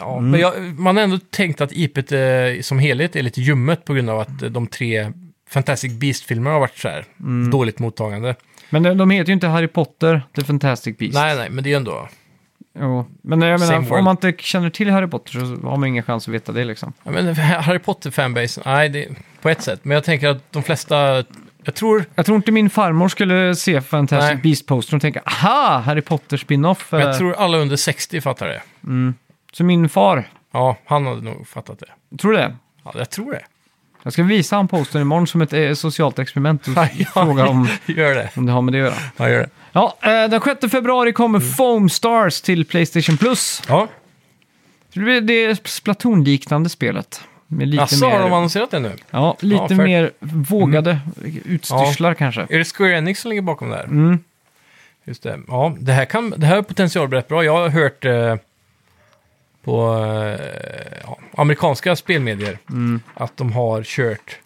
ja. Mm. Men jag, man har ändå tänkt att IPet eh, som helhet är lite ljummet på grund av att eh, de tre Fantastic Beast-filmerna har varit så här Mm. dåligt mottagande. Men de, de heter ju inte Harry Potter, The Fantastic Beast. Nej, nej, men det är ändå... Jo. Men jag menar, om man inte känner till Harry Potter så har man ingen chans att veta det liksom. Ja, men Harry Potter-fanbase, nej, det, på ett sätt. Men jag tänker att de flesta, jag tror, Jag tror inte min farmor skulle se Fantastic Nej. Beast-poster och tänka aha, Harry Potter spin-off. men eh, jag tror alla under 60 fattar det. Så min far, Ja, han hade nog fattat det. tror du det? Ja, jag tror det. Jag ska visa han posten imorgon som ett eh, socialt experiment och fråga om, Gör det. om det har med det att göra. Ja, gör det. Ja, eh, den 6 februari kommer Mm. Foam Stars till Playstation Plus. Ja, Det blir det Splatoon-liknande spelet. Med lite Jaså, mer, har de annonserat det nu? ja, lite Ja. Mm. mer vågade utstyrslar kanske. Är det Square Enix som ligger bakom det här? Mm. Just det. Ja, det här, kan, det här har potential rätt bra. Jag har hört eh, på eh, ja, amerikanska spelmedier Mm. att de har kört,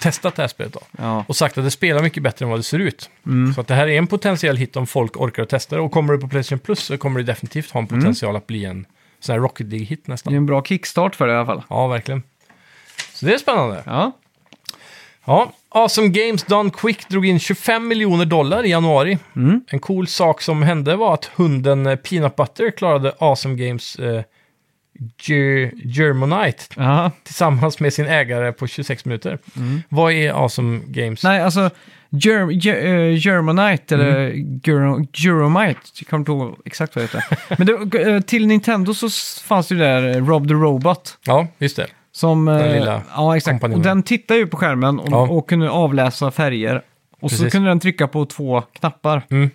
testat det här spelet då. Ja. Och sagt att det spelar mycket bättre än vad det ser ut. Mm. Så att det här är en potentiell hit om folk orkar att testa det. Och kommer det på Playstation Plus så kommer det definitivt ha en potential att bli en sån här Rocket League-hit Det är nästan. en bra kickstart för det i alla fall. Ja, verkligen. Så det är spännande. Ja, Ja, Awesome Games Done Quick drog in 25 miljoner dollar i januari. Mm. En cool sak som hände var att hunden eh, Peanut Butter klarade Awesome Games eh, Ger- Germanite ja. tillsammans med sin ägare på 26 minuter. Vad är Awesome Games? Nej, alltså Ger Ger eh, Germanite eller Mm. Gero Geromite, jag kommer inte ihåg exakt vad det heter. Men det, eh, till Nintendo så fanns det ju där eh, Rob the Robot. Ja, just det. Som, Den lilla ja, exakt. kompanjonen. Och den tittar ju på skärmen och, Ja. och kunde avläsa färger. Och så Precis. kunde den trycka på två knappar. Mm.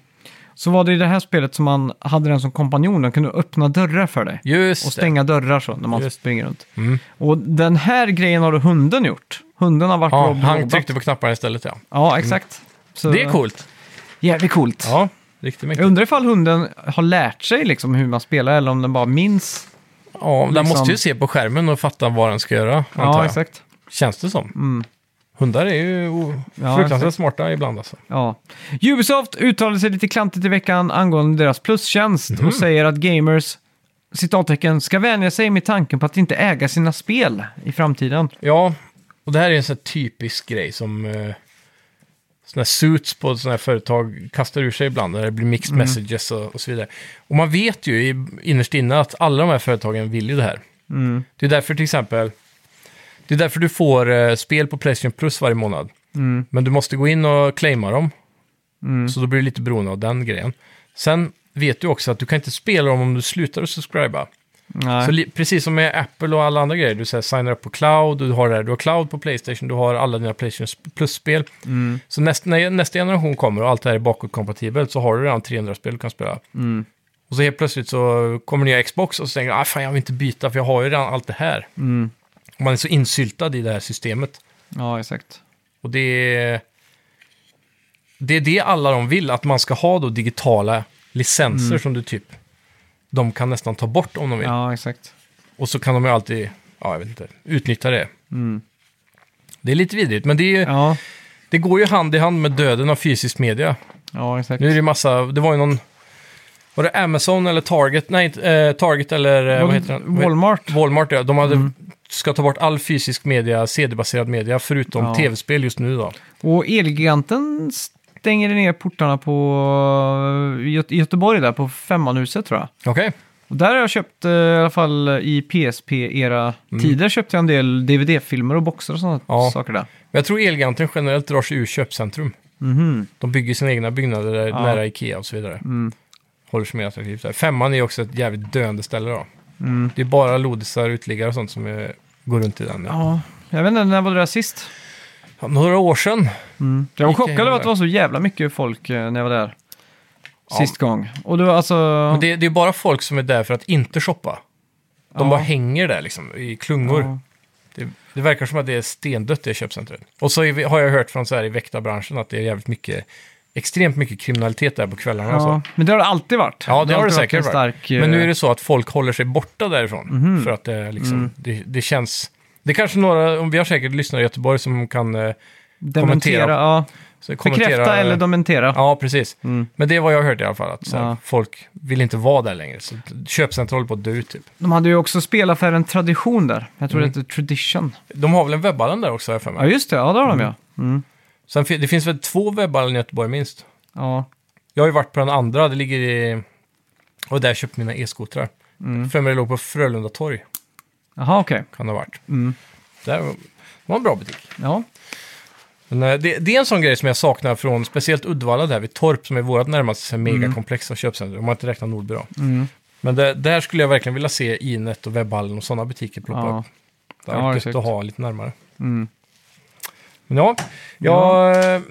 Så var det i det här spelet som man hade den som kompanjon. Den kunde öppna dörrar för dig. Just Och stänga dörrar så när man Just. springer runt. det. Mm. Och den här grejen har hunden gjort. Hunden har varit Ja, Rob han Robot. tryckte på knapparna istället, ja. Ja, exakt. Så, Det är coolt. Jävligt coolt. Ja, riktigt Jag undrar ifall hunden har lärt sig liksom hur man spelar eller om den bara minns. Ja, den liksom- måste ju se på skärmen och fatta vad den ska göra, antar Ja, jag. exakt. Känns det som. Mm. Hundar är ju o- Ja, fruktansvärt exakt. smarta ibland alltså. Ja. Ubisoft uttalade sig lite klantigt i veckan angående deras plustjänst Mhm. och säger att gamers citattecken, ska vänja sig med tanken på att inte äga sina spel i framtiden. Ja, och det här är en sån här typisk grej som eh, såna här suits på såna här företag kastar ur sig ibland, när det blir mixed messages och, och så vidare. Och man vet ju i, innerst inne att alla de här företagen vill ju det här. Mm. Det är därför till exempel, det är därför du får eh, spel på Playstation Plus varje månad. Mm. Men du måste gå in och claima dem, Mm. så då blir du lite beroende av den grejen. Sen vet du också att du kan inte spela dem om du slutar att subscriba. Nej. Så li- precis som med Apple och alla andra grejer, du säger signar upp på cloud, du har, det här, du har cloud på Playstation, du har alla dina Playstation Plus-spel. Mm. Så nästa, när nästa generation kommer och allt det här är bakåtkompatibelt så har du redan 300 spel du kan spela. Mm. Och så helt plötsligt så kommer nya Xbox och så tänker du, ah, fan jag vill inte byta för jag har ju redan allt det här. Mm. Och man är så insyltad i det här systemet. Ja, exakt. Och det är, det är det alla de vill, att man ska ha då digitala licenser Mm. som du typ, de kan nästan ta bort om de vill. Ja, exakt. Och så kan de ju alltid, ja jag vet inte, utnyttja det. Mm. Det är lite vidrigt, men det, är ju, Ja, det går ju hand i hand med döden av fysisk media. ja, exakt. Nu är det ju massa, det var ju någon, var det Amazon eller Target? Nej, inte, eh, Target eller eh, vad heter den? Walmart. Walmart, ja. De hade, ska ta bort all fysisk media, CD-baserad media, förutom Ja. tv-spel just nu då. Och Elgiganten stänger ner portarna på Göte- i Göteborg där på Femmanhuset tror jag. Okej, Och där har jag köpt, eh, i alla fall i PSP-era tider, köpte jag en del DVD-filmer och boxar och sådana Ja. saker där. men jag tror Elgiganten generellt drar sig ur köpcentrum. Mhm. De bygger sina egna byggnader där, Ja. nära Ikea och så vidare. Mm. Håller sig mer attraktivt där. Femman är också ett jävligt döende ställe då. Mm. Det är bara lodisar, utliggare och sånt som är, går runt i den. Ja. Ja, jag vet inte, när var det där sist? Några år sedan. Mm. Jag var Gick jag chockad över att det var så jävla mycket folk eh, när jag var där. Ja. Sist gång. Och det var alltså... Men Det, det är bara folk som är där för att inte shoppa. De Ja. bara hänger där liksom, i klungor. Ja. Det, det verkar som att det är stendött det köpcentret. Och så är vi, har jag hört från så här i väktarbranschen att det är jävligt mycket, extremt mycket kriminalitet där på kvällarna och så. Ja, men det har det alltid varit. Ja, det har det alltid säkert en varit. stark, Men nu är eh, det så att folk håller sig borta därifrån. Mhm. För att det, liksom, Mm. det, det känns... Det är kanske några, om vi har säkert lyssnare i Göteborg som kan eh, Dementera, kommentera- ja. så kommentera... Bekräfta eller dementera. Ja, precis. Mm. Men det är vad jag har hört i alla fall, att så här, Ja. folk vill inte vara där längre. Så köpcentrum håller på att dö typ. De hade ju också spelaffären Tradition där. Jag tror Mm. det heter Tradition. De har väl en webbhallen där också, har jag för Ja, mig. just det. Ja, det har de ja. Mm. Sen, det finns väl två webbhallar i Göteborg minst. Ja. Jag har ju varit på den andra, det ligger i... Och där jag köpte mina e-skotrar. Mm. För mig det låg på Frölunda torg, Jaha, okej. kan det ha varit. Mm. Det var en bra butik. Ja. Men eh, det, det är en sån grej som jag saknar från speciellt Uddevalla där vid Torp som är vårt närmaste megakomplex av köpcentrum, om man inte räknar Nordby då. Mm. Men det, där skulle jag verkligen vilja se Inet och webbhallen och sådana butiker ploppa Ja. upp. Det Ja, är gött exakt. att ha lite närmare. Mm. Men ja, jag, eh,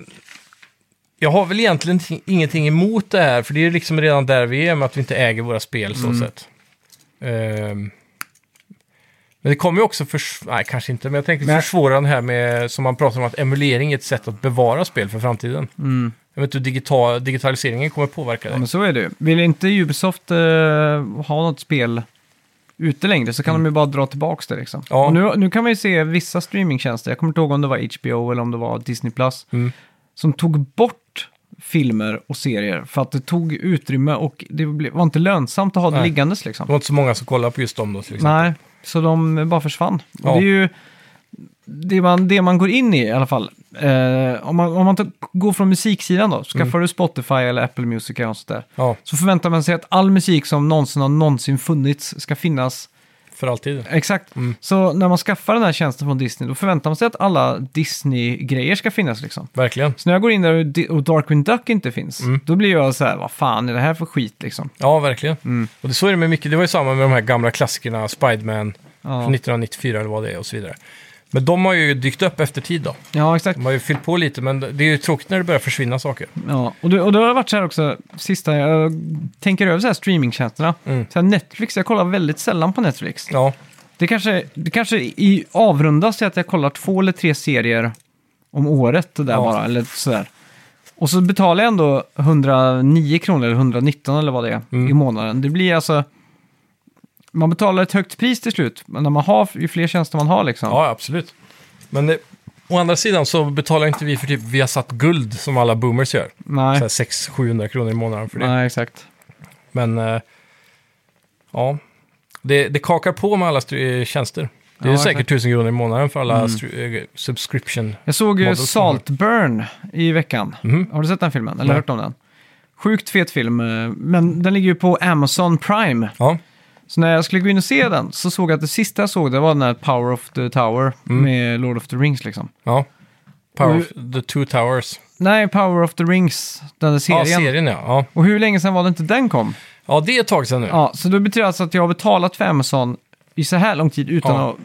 jag har väl egentligen t- ingenting emot det här, för det är liksom redan där vi är med att vi inte äger våra spel så Mm. sett. Ehm, Men det kommer ju också för... Nej, kanske inte. Men jag tänker Men- försvåra det här med, som man pratar om, att emulering är ett sätt att bevara spel för framtiden. Jag vet inte hur digital, digitaliseringen kommer påverka Ja, det. men så är det ju. Vill inte Ubisoft eh, ha något spel ute längre så kan de ju bara dra tillbaka det liksom. Ja. Och nu, nu kan man ju se vissa streamingtjänster, jag kommer inte ihåg om det var HBO eller om det var Disney+, Plus, Mm. som tog bort filmer och serier för att det tog utrymme och det var inte lönsamt att ha det Nej. liggandes Det liksom. var inte så många som kollar på just dem då till exempel. Nej, så de bara försvann. Och Ja. det är ju det man, det man går in i i alla fall. Eh, om man, om man tar, går från musiksidan då, skaffar Mm. du Spotify eller Apple Music eller något sånt där. Ja, Så förväntar man sig att all musik som någonsin har någonsin funnits ska finnas. För alltid. Exakt. Mm. Så när man skaffar den här tjänsten från Disney, då förväntar man sig att alla Disney-grejer ska finnas liksom. Verkligen. Så när jag går in där och, Darkwing Duck inte finns, Mm. då blir jag så här, vad fan är det här för skit liksom? Ja, verkligen. Mm. Och det så är det med mycket. Det var ju samma med de här gamla klassikerna, Spiderman Ja, från 1994 eller vad det är och så vidare. Men de har ju dykt upp efter tid då. ja exakt. De har ju fyllt på lite, men det är ju tråkigt när det börjar försvinna saker. Ja, och det, och det har varit så här också, sista, jag tänker över så här streamingtjänsterna. Mm. Så här Netflix, jag kollar väldigt sällan på Netflix. Ja, Det kanske, det kanske i, avrundas till att jag kollar två eller tre serier om året där Ja. bara, eller sådär. Och så betalar jag ändå 109 kronor eller 119 eller vad det är Mm. i månaden. Det blir alltså... Man betalar ett högt pris till slut, men när man har, ju fler tjänster man har liksom. ja absolut. Men det, å andra sidan så betalar inte vi för typ vi har satt guld som alla boomers gör. Nej, Så 600-700 kronor i månaden för det. nej exakt. Men eh, ja, det, det kakar på med alla str- tjänster. Det är Ja, säkert. 1000 kronor i månaden för alla Mm. eh, subscription. Jag såg ju Saltburn i veckan. Mhm. Har du sett den filmen? Eller Nej. hört om den? Sjukt fet film, eh, men den ligger ju på Amazon Prime. Ja, Så när jag skulle gå in och se den så såg jag att det sista jag såg det var den här Power of the Tower Mm. med Lord of the Rings liksom. ja. Power of the Two Towers. Nej, Power of the Rings, den där serien. Ja, serien ja. ja. Och hur länge sedan var det inte den kom? Ja, det är ett tag sedan nu. Ja, så det betyder alltså att jag har betalat för Amazon i så här lång tid utan Ja. att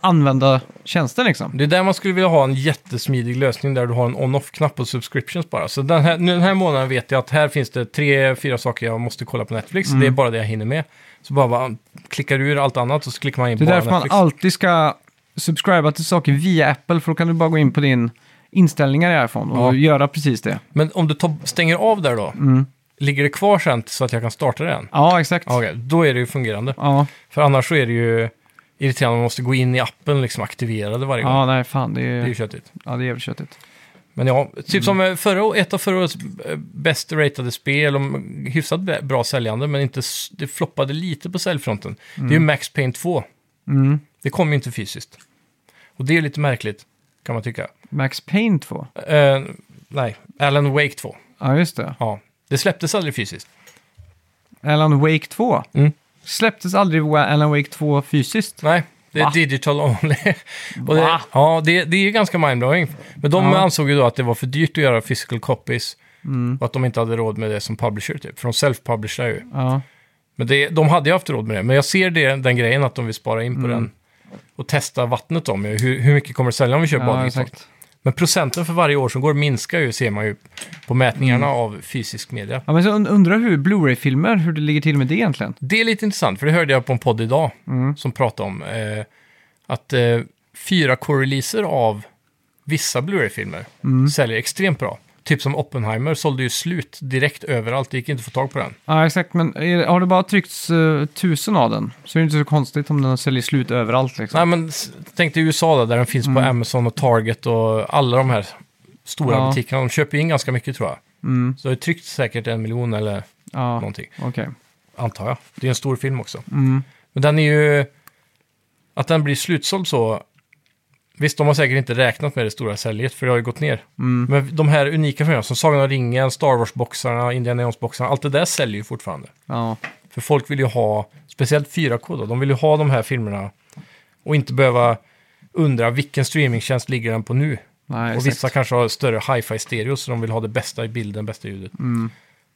använda tjänsten liksom. Det är där man skulle vilja ha en jättesmidig lösning där du har en on-off-knapp på subscriptions bara. Så den här, den här månaden vet jag att här finns det tre, fyra saker jag måste kolla på Netflix. Mm. Det är bara det jag hinner med. Så bara, bara klickar du ur allt annat och så klickar man in Det är därför man Netflix. alltid ska subscriba till saker via Apple, för då kan du bara gå in på din inställningar i iPhone och Ja. göra precis det. Men om du stänger av där då, Mm. ligger det kvar sen så att jag kan starta det igen? Ja, exakt. Okej, då är det ju fungerande. Ja, För annars så är det ju irriterande om man måste gå in i appen och liksom aktivera det varje gång. ja nej fan, det Det är ju är, köttigt. ja, det är jävligt köttigt. Men ja, Mm. typ som eh, förra, ett av förra årets eh, bäst ratade spel, och hyfsat bra- säljande, men inte, det floppade lite på säljfronten. Det är ju Max Payne 2. Mm. Det kom ju inte fysiskt. Och det är lite märkligt, kan man tycka. Max Payne 2. Eh, nej, Alan Wake 2. Ja, just det. Ja, det släpptes aldrig fysiskt. Alan Wake 2. Mm. Släpptes aldrig Alan Wake 2 fysiskt? Nej, det är Va? digital only. och det, Va? ja, det, det är ju ganska mindblowing. Men de Ja. ansåg ju då att det var för dyrt att göra physical copies Mm. och att de inte hade råd med det som publisher typ. För de self-publisherar ju. Ja. Men det, de hade ju haft råd med det. Men jag ser det, den grejen att de vill spara in på Mm. den och testa vattnet om. Hur, hur mycket kommer det sälja om vi kör bara ja, digitalt? exakt. Men procenten för varje år som går minskar ju, ser man ju på mätningarna Mm. av fysisk media. Ja, men så und- undrar hur Blu-ray-filmer, hur det ligger till med det egentligen. Det är lite intressant, för det hörde jag på en podd idag Mm. som pratade om eh, att eh, 4K-releaser av vissa Blu-ray-filmer Mm. säljer extremt bra. Typ som Oppenheimer sålde ju slut direkt överallt, det gick inte att få tag på den. Ja, exakt. Men är, har det bara tryckts uh, tusen av den så är det inte så konstigt om den säljer slut överallt. Liksom. Nej men s- tänk dig USA då, där den finns på Mm. Amazon och Target och alla de här stora Ja. butikerna. De köper in ganska mycket tror jag. Mm. Så det är tryckt säkert en miljon eller Ja, någonting, okej. antar jag. Det är en stor film också. Mm. Men den är ju... Att den blir slutsåld så... Visst, de har säkert inte räknat med det stora säljet, för det har ju gått ner. Mm. Men de här unika filmerna, som Sagan om ringen, Star Wars-boxarna, Indiana Jones-boxarna, allt det där säljer ju fortfarande. Ja. För folk vill ju ha, speciellt 4K då, de vill ju ha de här filmerna och inte behöva undra vilken streamingtjänst ligger den på nu. Nej, och exakt. vissa kanske har större hi-fi stereo så de vill ha det bästa i bilden, bästa ljudet. Mm.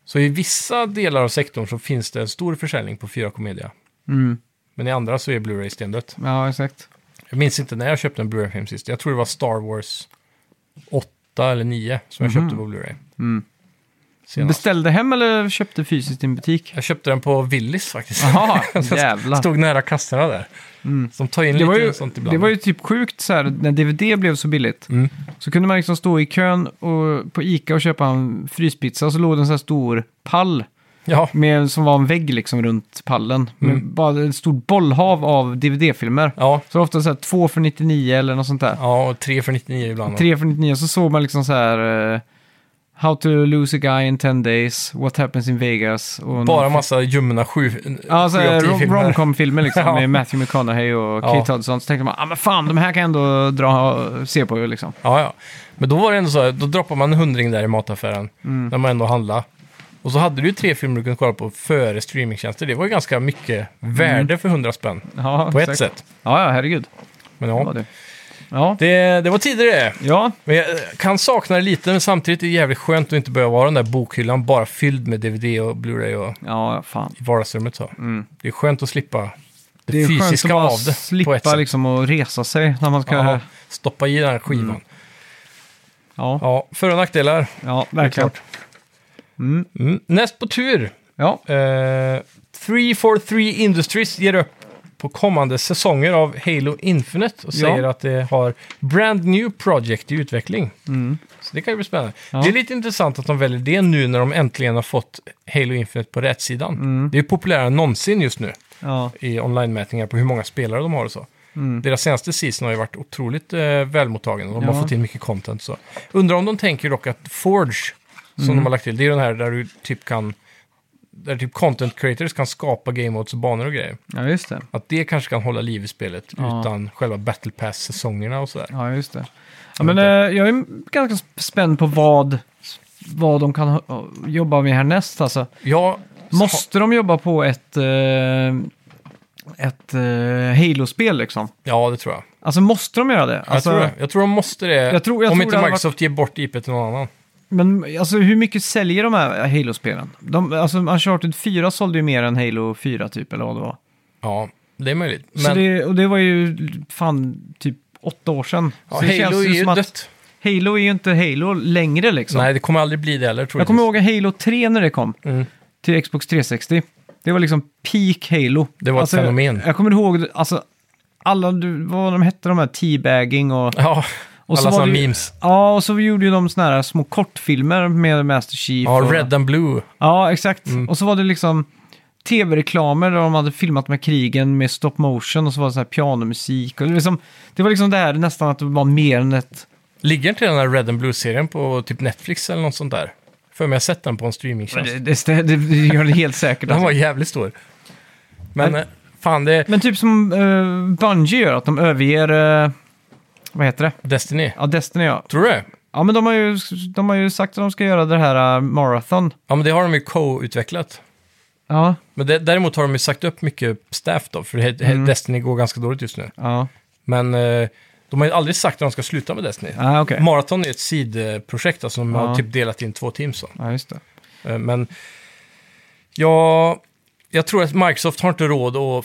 Så i vissa delar av sektorn så finns det en stor försäljning på 4K-media. Mm. Men i andra så är Blu-ray stendött. Ja, exakt. Jag minns inte när jag köpte en Blu-ray-film sist. Jag tror det var Star Wars 8 eller 9 som jag Mhm. köpte på Blu-ray. Mm. senast. Beställde hem eller köpte fysiskt i en butik? Jag köpte den på Willys faktiskt. Jaha, Så jävlar. Stod nära kassorna där. Som tar in Det lite ju, sånt ibland. det var ju typ sjukt så här, när DVD blev så billigt. Mm. Så kunde man liksom stå i kön och, på Ica och köpa en fryspizza och så låg det en sån här stor pall Ja, med, som var en vägg liksom runt pallen. Med Mm. bara ett stort bollhav av DVD-filmer. ja, Så ofta så här 2 för 99 eller något sånt där. ja, och 3 för 99 ibland. 3 för 99 så såg man liksom så här... eh, How to lose a guy in 10 days, What happens in Vegas. Och Bara någon- massa ljumna sju, Ja, så här, filmer. romcom-filmer liksom Ja. med Matthew McConaughey och Ja. Kate Hudson. Så tänkte man, ah, men fan, de här kan jag ändå dra se på liksom. Ja, ja. Men då var det ändå så här, då droppade man en hundring där i mataffären. Mm. När man ändå handlade. Och så hade du ju tre filmer du kunde kolla på före streamingtjänster. Det var ju ganska mycket värde för 100 spänn. Ja, På ett Mm. säkert. sätt. Ja, ja, herregud. Men Det var ja, det. Ja, det, det var tidigare. ja, Men jag kan sakna det lite, men samtidigt är det jävligt skönt att inte behöva vara den där bokhyllan bara fylld med DVD och Blu-ray och ja fan. i vardagsrummet så. Det är skönt att slippa det, Mm. Det är skönt fysiska att av det på ett slippa sätt. liksom att resa sig när man ska... Ja, Ja, stoppa i den här skivan. Mm. ja, Ja, för- och nackdelar. verkligen. Klart. Mm. Näst på tur. Ja, Eh, 343 Industries ger upp på kommande säsonger av Halo Infinite och Ja. säger att det har brand new project i utveckling. Så det kan ju bli spännande. Mm. Ja. Det är lite intressant att de väljer det nu när de äntligen har fått Halo Infinite på rätt sidan. Mm. Det är ju populärare än någonsin just nu ja, i online-mätningar på hur många spelare de har och så. Deras senaste season har ju varit otroligt eh, välmottagen och de har Mm. Ja. fått in mycket content. Så. Undrar om de tänker dock att Forge, som Mm. de har lagt till, det är den här där du typ kan där typ content creators kan skapa game modes och banor och grejer. ja, just det. Att det kanske kan hålla liv i spelet Ja. utan själva battle pass-säsongerna och sådär. Ja, just det. Ja, men eh, jag är ganska spänd på vad, vad de kan ha- jobba med härnäst. Alltså. Ja, Måste de jobba på ett, eh, ett eh, Halo-spel liksom? ja, det tror jag. Alltså måste de göra det? Jag, Alltså, tror, det. jag tror de måste det, Jag tror- jag om tror inte Microsoft ger bort IP till någon annan. Men alltså hur mycket säljer de här Halo-spelen? De, alltså Uncharted 4 sålde ju mer än Halo 4 typ, eller vad det var. Ja, det är möjligt. Så Men det, och det var ju fan typ åtta år sedan. ja, så Halo känns är ju att dött. Halo är ju inte Halo längre liksom. Nej, det kommer aldrig bli det heller, tror jag kommer ihåg Halo 3 när det kom Mm. till Xbox 360. Det var liksom peak Halo. Det var ett alltså, fenomen. Jag kommer ihåg, alltså alla, vad de hette de här, teabagging och... Ja, och alla sådana memes. Ja, och så gjorde ju de såna här små kortfilmer med Master Chief. Ja, och, Red and Blue. Ja, exakt. Mm. Och så var det liksom tv-reklamer där de hade filmat med krigen med stop motion och så var det så här pianomusik. Och det, liksom, det var liksom det här nästan att det var mer än ett... Ligger inte den här Red and Blue-serien på typ Netflix eller något sånt där? För mig har sett den på en streamingtjänst. Det, det, det, det gör det helt säkert. Den Alltså. var jävligt stor. Men Men- eh, fan, det Men typ som uh, Bungie gör, att de överger... eh, vad heter det? Destiny. Ja, Destiny ja. Tror du det? Ja, men de har, ju, de har ju sagt att de ska göra det här uh, Marathon. Ja, men det har de ju co-utvecklat. Ja, Men det, däremot har de ju sagt upp mycket staff då, för he- he- Mm. Destiny går ganska dåligt just nu. ja. Men eh, de har ju aldrig sagt att de ska sluta med Destiny. Ah, okej. Marathon är ett sidprojekt, alltså de har Ja. typ delat in två teams. Så. Ja, just det. Eh, Men ja, jag tror att Microsoft har inte råd att,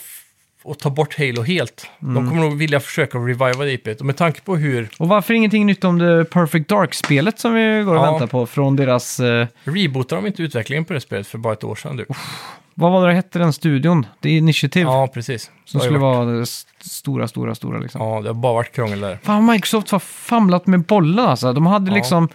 att ta bort Halo helt. Mm. De kommer nog vilja försöka reviva det IPet. Och med tanke på hur Och varför ingenting nytt om det Perfect Dark-spelet som vi går och Ja. väntar på från deras... eh, rebootar de inte utvecklingen på det spelet för bara ett år sedan. Du. vad var det hette den studion? The Initiative. Ja, precis. Som Det skulle varit- vara det stora, stora, stora liksom. Ja, det har bara varit krångel där. Fan, Microsoft har famlat med bollen alltså. De hade Ja. liksom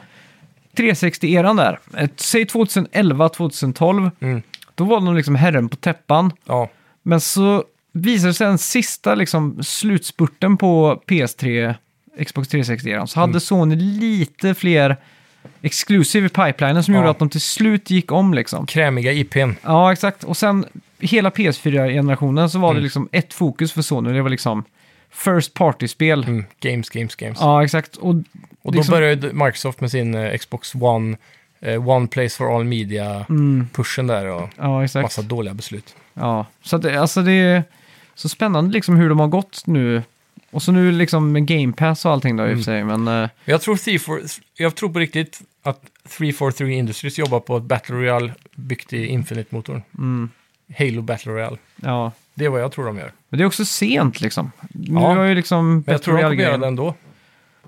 360-eran där. Säg 2011, 2012. Mm. Då var de liksom herren på täppan. Ja, Men så visade det sig den sista liksom, slutspurten på PS3, Xbox 360-eran, så Mm. hade Sony lite fler exclusive i pipelinen som Ja. gjorde att de till slut gick om liksom. krämiga IPn. Ja, exakt. Och sen hela PS4-generationen så var det Mm. liksom ett fokus för Sony. Det var liksom First Party-spel. Mm. Games, games, games. Ja, exakt. Och, Och då liksom- började Microsoft med sin eh, Xbox One, eh, One Place for All Media-pushen där och ja, massa dåliga beslut. Ja, så att det, alltså det så spännande liksom hur de har gått nu. Och så nu liksom med Game Pass och allting då i och för Mm. sig. Men eh, Jag tror, 34 jag tror på riktigt att 343 Industries jobbar på ett Battle Royale byggt i Infinite-motorn. mm, Halo Battle Royale. ja. Det är vad jag tror de gör. Men det är också sent liksom. Nu Ja, har ju liksom Men jag Battle tror de kommer göra Royale-grejen. det ändå.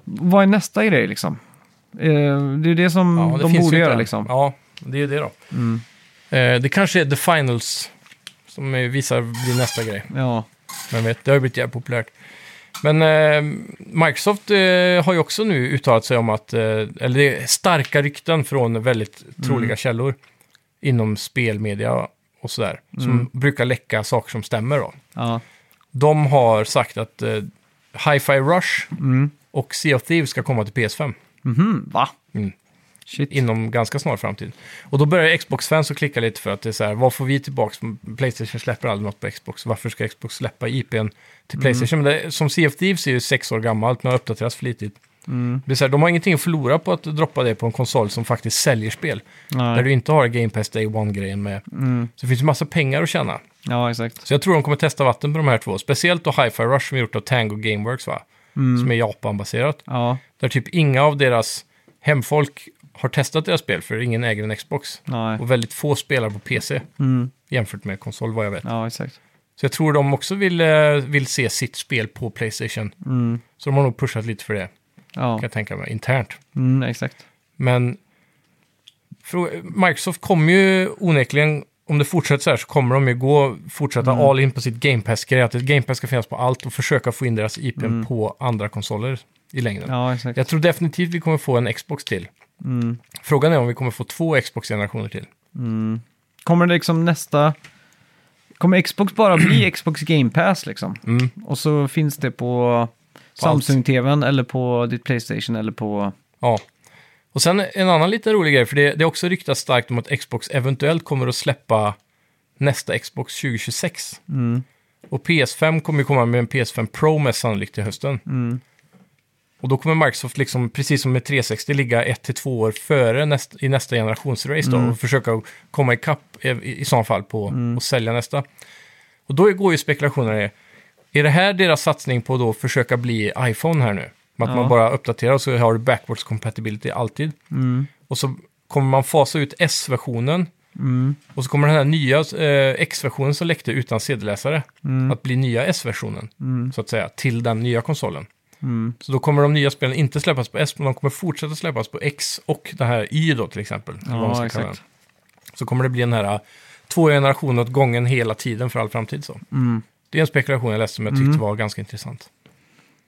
Vad är nästa grej liksom? Eh, det är det som Ja, det de finns borde ju göra än. liksom. Ja, Det är ju det då. Eh, det kanske är The Finals som visar blir nästa grej. Ja. Men vet, det har ju blivit jävligt populärt. Men eh, Microsoft eh, har ju också nu uttalat sig om att, eh, eller det är starka rykten från väldigt troliga källor inom spelmedia och sådär, som brukar läcka saker som stämmer då. Ja. De har sagt att eh, Hi-Fi Rush Mm. och Sea of Thieves ska komma till PS5 Mhm, va? Mm. Shit. inom ganska snar framtid. Och då börjar Xbox-fans att klicka lite för att det är så här, vad får vi tillbaka? Playstation släpper aldrig något på Xbox, varför ska Xbox släppa IPn till Playstation? Men det, som Thieves är ju sex år gammalt, men har uppdaterats flitigt. Mm. Det är så här, de har ingenting att förlora på att droppa det på en konsol som faktiskt säljer spel. Där Nej. du inte har Game Pass Day One-grejen med. Mm. Så det finns ju massa pengar att tjäna. Ja, exakt. Så jag tror de kommer testa vatten på de här två. Speciellt då Hi-Fi Rush som är gjort av Tango Gameworks va? Mm. Som är Japan-baserat. Ja, Där typ inga av deras hemfolk har testat deras spel för ingen äger en Xbox. nej. Och väldigt få spelar på PC Mm. jämfört med konsol vad jag vet. Ja, exakt. Så jag tror de också vill, eh, vill se sitt spel på Playstation. Mm. Så de har nog pushat lite för det, Ja, kan jag tänka mig, internt. mm, exakt. Men Microsoft kommer ju onekligen, om det fortsätter så här, så kommer de ju gå, fortsätta Mm. all in på sitt Game Pass-grej. Att Game Pass ska finnas på allt och försöka få in deras IP Mm. på andra konsoler i längden. Ja. Jag tror definitivt vi kommer få en Xbox till. Mm. Frågan är om vi kommer få två Xbox-generationer till. Mm. Kommer det liksom nästa... Kommer Xbox bara bli Xbox Game Pass liksom? Mm. Och så finns det på Samsung-TVn eller på ditt Playstation eller på... Ja. Och sen en annan liten rolig grej, för det, det är också ryktats starkt om att Xbox eventuellt kommer att släppa nästa Xbox 2026. Mm. Och PS5 kommer ju komma med en PS5 Pro mest sannolikt till hösten. Mm. Och då kommer Microsoft, liksom, precis som med 360, ligga ett till två år före näst, i nästa generationsrace då, Mm. och försöka komma ikapp i, i, i så fall på och sälja nästa. Och då går ju spekulationerna i, är det här deras satsning på att då försöka bli iPhone här nu? Med att Ja. man bara uppdaterar och så har du backwards compatibility alltid. Mm. Och så kommer man fasa ut S-versionen. Mm. Och så kommer den här nya eh, X-versionen som läckte utan CD-läsare Mm. att bli nya S-versionen, Mm. så att säga, till den nya konsolen. Mm. Så då kommer de nya spelen inte släppas på S, men de kommer fortsätta släppas på X och det här Y då till exempel. Ja, exakt. Så kommer det bli den här uh, två generationer åt gången hela tiden för all framtid. Så. Mm. Det är en spekulation jag läste som jag tyckte Mm. var ganska intressant.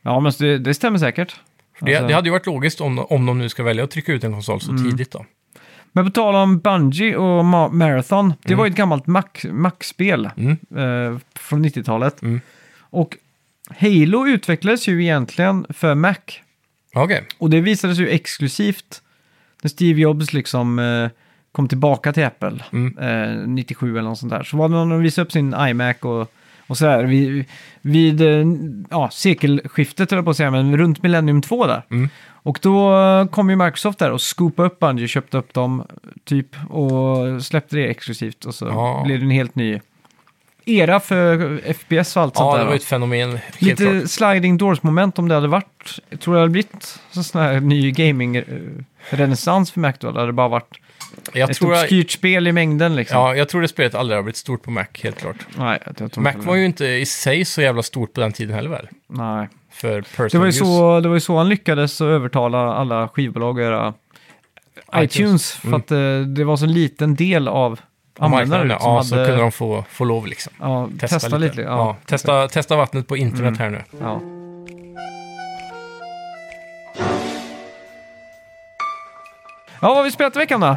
Ja, men det, det stämmer säkert. Det, Alltså- det hade ju varit logiskt om, om de nu ska välja att trycka ut en konsol så Mm. tidigt då. Men på tal om Bungie och Ma- Marathon, det var ju ett gammalt Mac- Mac-spel Mm. eh, från 90-talet. Mm. Och Halo utvecklades ju egentligen för Mac. Okej, Och det visades ju exklusivt när Steve Jobs liksom eh, kom tillbaka till Apple Mm. eh, 97 eller något sånt där. Så var det någon som visade upp sin iMac och, och sådär vid, vid eh, ja, sekelskiftet, höll jag på att säga, men runt Millennium 2 där. Mm. Och då eh, kom ju Microsoft där och scoopade upp Bungie, köpte upp dem typ och släppte det exklusivt. Och så Ja. blev det en helt ny era för FPS och allt sånt ja där. det var va? ju ett fenomen helt Lite klart. sliding doors-moment om det hade varit. Jag tror det hade blivit en sån här ny gaming-renässans för Mac då. Det hade bara varit Jag ett obskyrt spel i mängden liksom. ja, jag tror det spelet aldrig har blivit stort på Mac, helt klart. Nej, Mac var det. ju inte i sig så jävla stort på den tiden heller väl? Nej. För Det var, ju så, det var ju så han lyckades övertala alla skivbolag att göra iTunes. iTunes. För Mm. att eh, det var så en liten del av användare marknaden, som ja, så hade kunde de få, få lov liksom. ja, Testa, testa, lite. Ja, Ja, testa, testa vattnet på internet Mm. här nu. ja. Ja, vad har vi spelat i veckan då?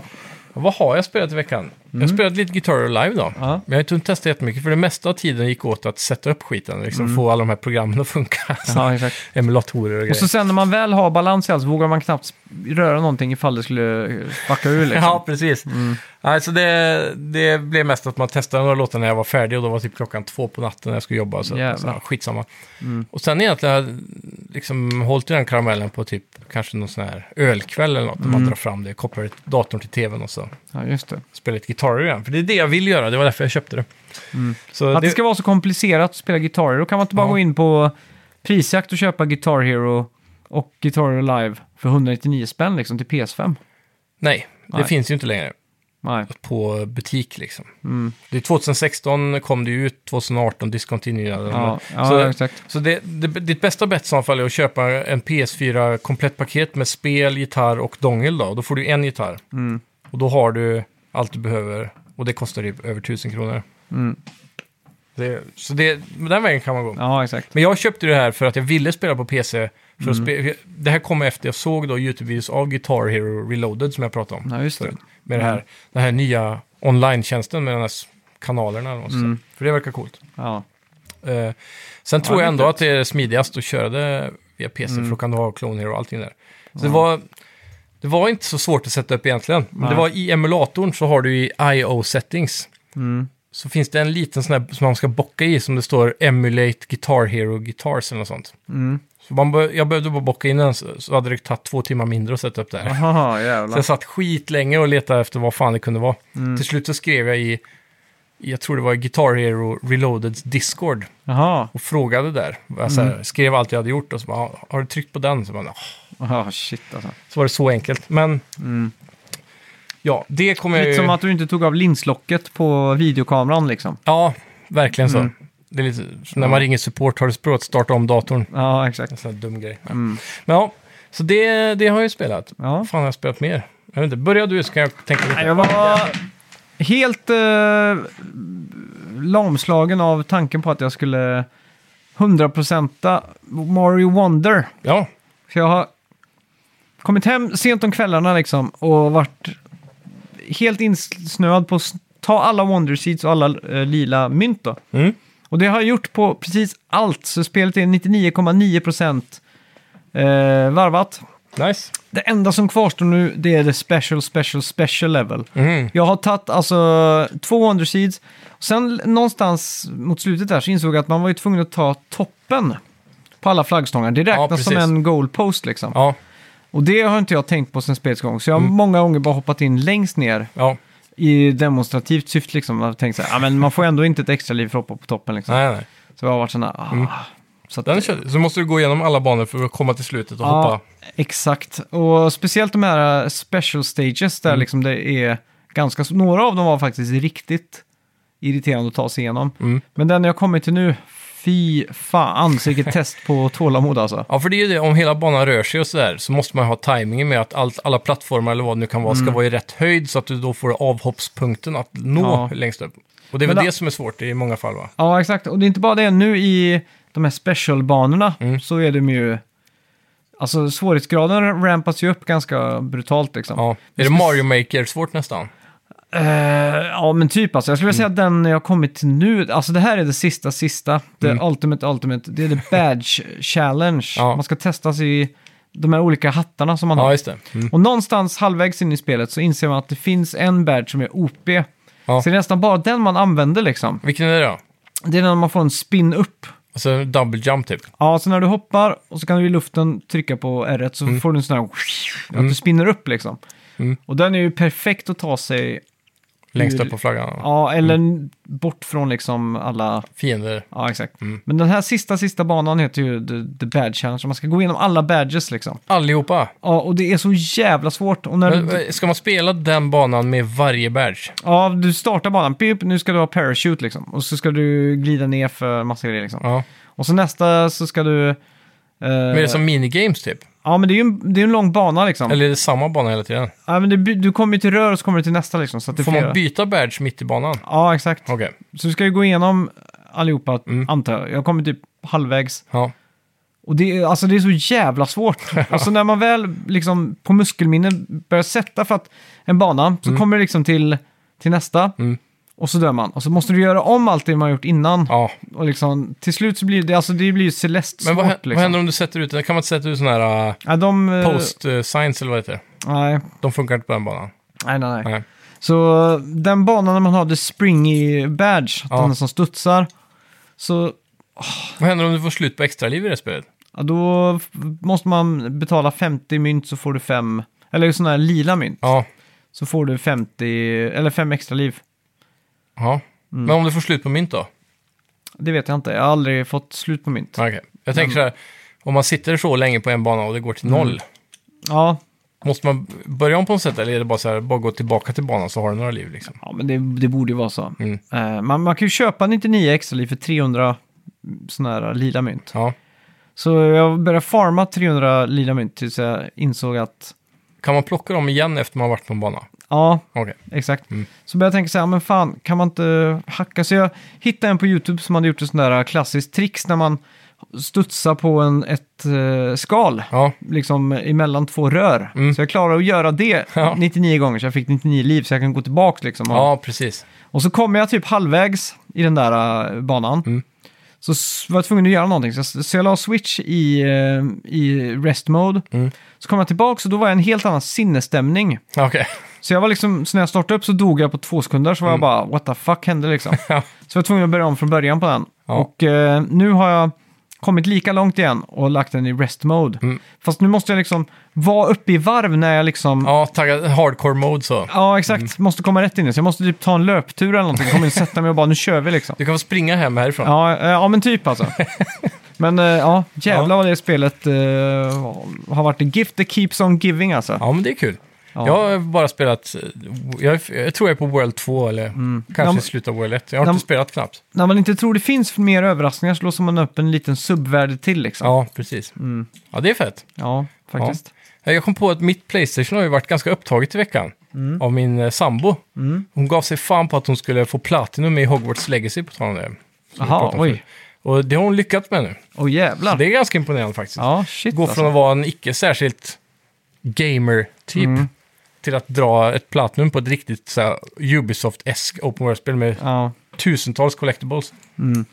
Vad har jag spelat i veckan? Jag spelat lite Guitar live då. Mm. Ja. Men jag har inte hunnit testa jättemycket, för det mesta av tiden gick åt att sätta upp skiten. Liksom Mm. få alla de här programmen att funka. Så, Ja, exakt. Emulatorer och grejer. Och så sen när man väl har balans i allt så vågar man knappt röra någonting ifall det skulle fucka ur liksom. Ja, precis. Alltså det, det blev mest att man testade några låtar när jag var färdig och då var typ klockan två på natten när jag skulle jobba. Så, Jävlar. så ja, skitsamma. Mm. Och sen egentligen har jag liksom hållit i den karamellen på typ kanske någon sån här ölkväll eller något. Mm. man drar fram det, kopplar datorn till tvn och så Ja, just det. spelar lite gitarr igen. För det är det jag vill göra, det var därför jag köpte det. Så Att det ska vara så komplicerat att spela gitarr, då kan man inte bara Ja. gå in på prisjakt och köpa Guitar Hero och Guitar Live för 199 spänn liksom till PS5. Nej, det Nej. finns ju inte längre Nej. på butik liksom. Mm. Det är 2016 kom det ut, 2018 diskontinuerade. Ja, ja Så- exakt. Så det, det, ditt bästa bett i så fall är att köpa en PS4 komplett paket med spel, gitarr och dongel då. Då får du en gitarr. Mm. Och då har du allt du behöver och det kostar typ över 1000 kronor. Mm. Det, så det, den vägen kan man gå. Ja, exakt. Men jag köpte det här för att jag ville spela på PC. För Mm. att spe, det här kom efter jag såg då YouTube-videos av Guitar Hero Reloaded som jag pratade om. Ja, just det. Förut. Med det här, den här nya online-tjänsten med de här kanalerna. Mm. För det verkar coolt. Ja. Eh, sen tror Ja, jag ändå att det är smidigast att köra det via PC, Mm. för då kan du ha Clone Hero och allting där. Så det, var, det var inte så svårt att sätta upp egentligen. Men det var i emulatorn så har du i IO settings. Mm. Så finns det en liten sån här som man ska bocka i som det står Emulate Guitar Hero Guitars eller något sånt. Mm. Så man bör, jag behövde bara bocka in den så, hade det tagit två timmar mindre att sätta upp det här. Aha, Så jag satt skitlänge och letade efter vad fan det kunde vara. Mm. Till slut så skrev jag i, jag tror det var Guitar Hero Reloadeds Discord Jaha, och frågade där. Jag så här, skrev allt jag hade gjort och så bara, "Ah, har du tryckt på den? Så, bara. Aha, shit alltså. så var det så enkelt. Men Mm. ja, det kommer jag Lite ju... som att du inte tog av linslocket på videokameran liksom. Ja, verkligen så. Mm. Det är lite, så när man ringer support har du provat att starta om datorn. Ja, exakt. En sån här dum grej. Mm. Men ja, så det, det har jag ju spelat. Ja. Fan har jag spelat mer? Jag vet inte, börja du så kan jag tänka lite. Jag var helt eh, lamslagen av tanken på att jag skulle 100% Mario Wonder. Ja, För jag har kommit hem sent om kvällarna liksom och varit helt insnöad på att ta alla Wonder Seeds och alla eh, lila mynt då. mm. Och det har jag gjort på precis allt, så spelet är 99,9% eh, varvat. nice. Det enda som kvarstår nu det är det special, special, special level. Mm. Jag har tagit alltså två Wonder Seeds. Sen någonstans mot slutet där så insåg jag att man var ju tvungen att ta toppen på alla flaggstångar. Det räknas precis. som en goalpost liksom. Ja, Och det har inte jag tänkt på sen spelets gång. Så jag har många gånger bara hoppat in längst ner ja. i demonstrativt syfte liksom. Jag har tänkt så här, ah, men man får ändå inte ett extra liv för att hoppa på toppen liksom. Nej, nej. Så jag har varit sån här, ah. Så att, Den kör, så måste du gå igenom alla banor för att komma till slutet och Ja, hoppa. exakt. Och speciellt de här uh, special stages där Mm. liksom det är ganska... Några av dem var faktiskt riktigt irriterande att ta sig igenom. Mm. Men den jag kommit till nu, fy fan, vilket test på tålamod alltså. Ja, för det är ju det, om hela banan rör sig och sådär så måste man ha tajmingen med att allt, alla plattformar eller vad det nu kan vara Mm. ska vara i rätt höjd så att du då får avhoppspunkten att nå Ja. längst upp. Och det är väl det då- som är svårt i många fall va? Ja, exakt. Och det är inte bara det, nu i de här specialbanorna Mm. så är de ju... Alltså svårighetsgraden rampas ju upp ganska brutalt liksom. Ja. Är det Mario Maker svårt nästan? Eh, ja, men typ alltså. Jag skulle vilja Mm. säga att den jag har kommit till nu, alltså det här är det sista, sista. The Mm. ultimate, ultimate. Det är the badge challenge. Ja. Man ska testas i de här olika hattarna som man Ja, har. det. Mm. Och någonstans halvvägs in i spelet så inser man att det finns en badge som är OP. Ja. Så det är nästan bara den man använder liksom. Vilken är det då? Det är när man får en spin upp. Alltså double jump typ? Ja, så när du hoppar och så kan du i luften trycka på R1 så får du en sån här... Att du spinner upp liksom. Mm. Och den är ju perfekt att ta sig, Längst upp på flaggan? ja, eller bort från liksom alla... Fiender? Ja, exakt. Mm. Men den här sista, sista banan heter ju The, the Badge Challenge. Man ska gå igenom alla badges liksom. Allihopa? Ja, och det är så jävla svårt. Och när Men, du, eh, Ska man spela den banan med varje badge? ja, du startar banan, pip, nu ska du ha parachute liksom. Och så ska du glida ner för massa grejer liksom. Ja. Och så nästa så ska du... eh, Men är det som minigames typ? Ja, men det är ju en, det är en lång bana liksom. Eller är det samma bana hela tiden? Ja, men det, by- du kommer ju till rör och så kommer du till nästa liksom. Så att det är Får flera. man byta badge mitt i banan? Ja, exakt. Okej. Så du ska ju gå igenom allihopa, Mm. antar jag. Jag kommer typ halvvägs. Ja. Och det, är- alltså det är så jävla svårt. alltså när man väl liksom på muskelminne börjar sätta för att en bana, så kommer det liksom till, till nästa. Mm. Och så dör man. Och så måste du göra om allt det man gjort innan. ja. Och liksom, till slut så blir det, alltså det blir ju celest Men svårt. vad, hä- liksom. vad händer om du sätter ut, kan man inte sätta ut sådana här uh, Ja, de, eh, post uh, signs eller vad det heter? Nej, De funkar inte på den banan. nej, nej. nej. Nej. Så eh, den banan när man har the springy badge, att Ja. den som studsar, så Vad händer om du får slut på extraliv i det spelet? ja, då f- måste man betala 50 mynt så får du fem, eller sådana här lila mynt, Ja. så får du 50, eller fem extra liv. Ja. Mm. Men om du får slut på mynt då? Det vet jag inte, jag har aldrig fått slut på mynt. Okej. Jag tänker så här, om man sitter så länge på en bana och det går till noll, Ja, måste man börja om på något sätt eller är det bara så här, bara gå tillbaka till banan så har du några liv liksom? ja men det, det borde ju vara så. Mm. Eh, man, man kan ju köpa 99 extra liv för 300 sådana här lila mynt. Ja. Så jag började farma 300 lila mynt tills jag insåg att kan man plocka dem igen efter man har varit på en bana? Ja, Okej. exakt. Mm. Så började jag tänka så här, men fan, kan man inte hacka? Så jag hittade en på YouTube som hade gjort ett sånt där klassiskt tricks när man studsar på en, ett eh, skal, Ja, liksom emellan två rör. Mm. Så jag klarade att göra det Ja. 99 gånger, så jag fick 99 liv, så jag kan gå tillbaka liksom. Och, ja precis. och så kom jag typ halvvägs i den där eh, banan. Mm. Så var jag tvungen att göra någonting. Så, jag- så jag la switch i, eh, i rest mode. Mm. Så kom jag tillbaka och då var jag i en helt annan sinnesstämning. Okej. Så jag var liksom, så när jag startade upp så dog jag på två sekunder, så var jag bara what the fuck hände liksom. Så jag var tvungen att börja om från början på den. Ja. Och eh, nu har jag kommit lika långt igen och lagt den i rest mode. Mm. Fast nu måste jag liksom vara uppe i varv när jag liksom... Ja. Ja, tagga hardcore mode så. exakt. Måste komma rätt in i. Så jag måste typ ta en löptur eller någonting. Komma in och sätta mig och bara, nu kör vi liksom. Du kan få springa hem härifrån. Ja, eh, ja men typ alltså. Men eh, ja, jävlar vad det spelet eh, har varit en gift that keeps on giving alltså. Ja, men det är kul. Ja. Jag har bara spelat, jag, jag tror jag är på World 2 eller kanske Mm. Ja, men- slutet av World 1. Jag har Ja, inte spelat knappt. När man inte tror det finns mer överraskningar så låser man upp en liten subvärld till liksom. Ja, precis. Mm. Ja, det är fett. Ja, faktiskt. Jag kom på att mitt Playstation har ju varit ganska upptaget i veckan Mm. av min eh, sambo. Hon gav sig fan på att hon skulle få Platinum i Hogwarts Legacy på tal om det. Jaha, oj. Och det har hon lyckats med nu. Åh jävlar. Så det är ganska imponerande faktiskt. Ja, shit Gå alltså. från att vara en icke särskilt gamer-typ Mm. Till att dra ett Platinum på ett riktigt så här, Ubisoft-esk open world-spel med Ja. tusentals collectibles. Mm.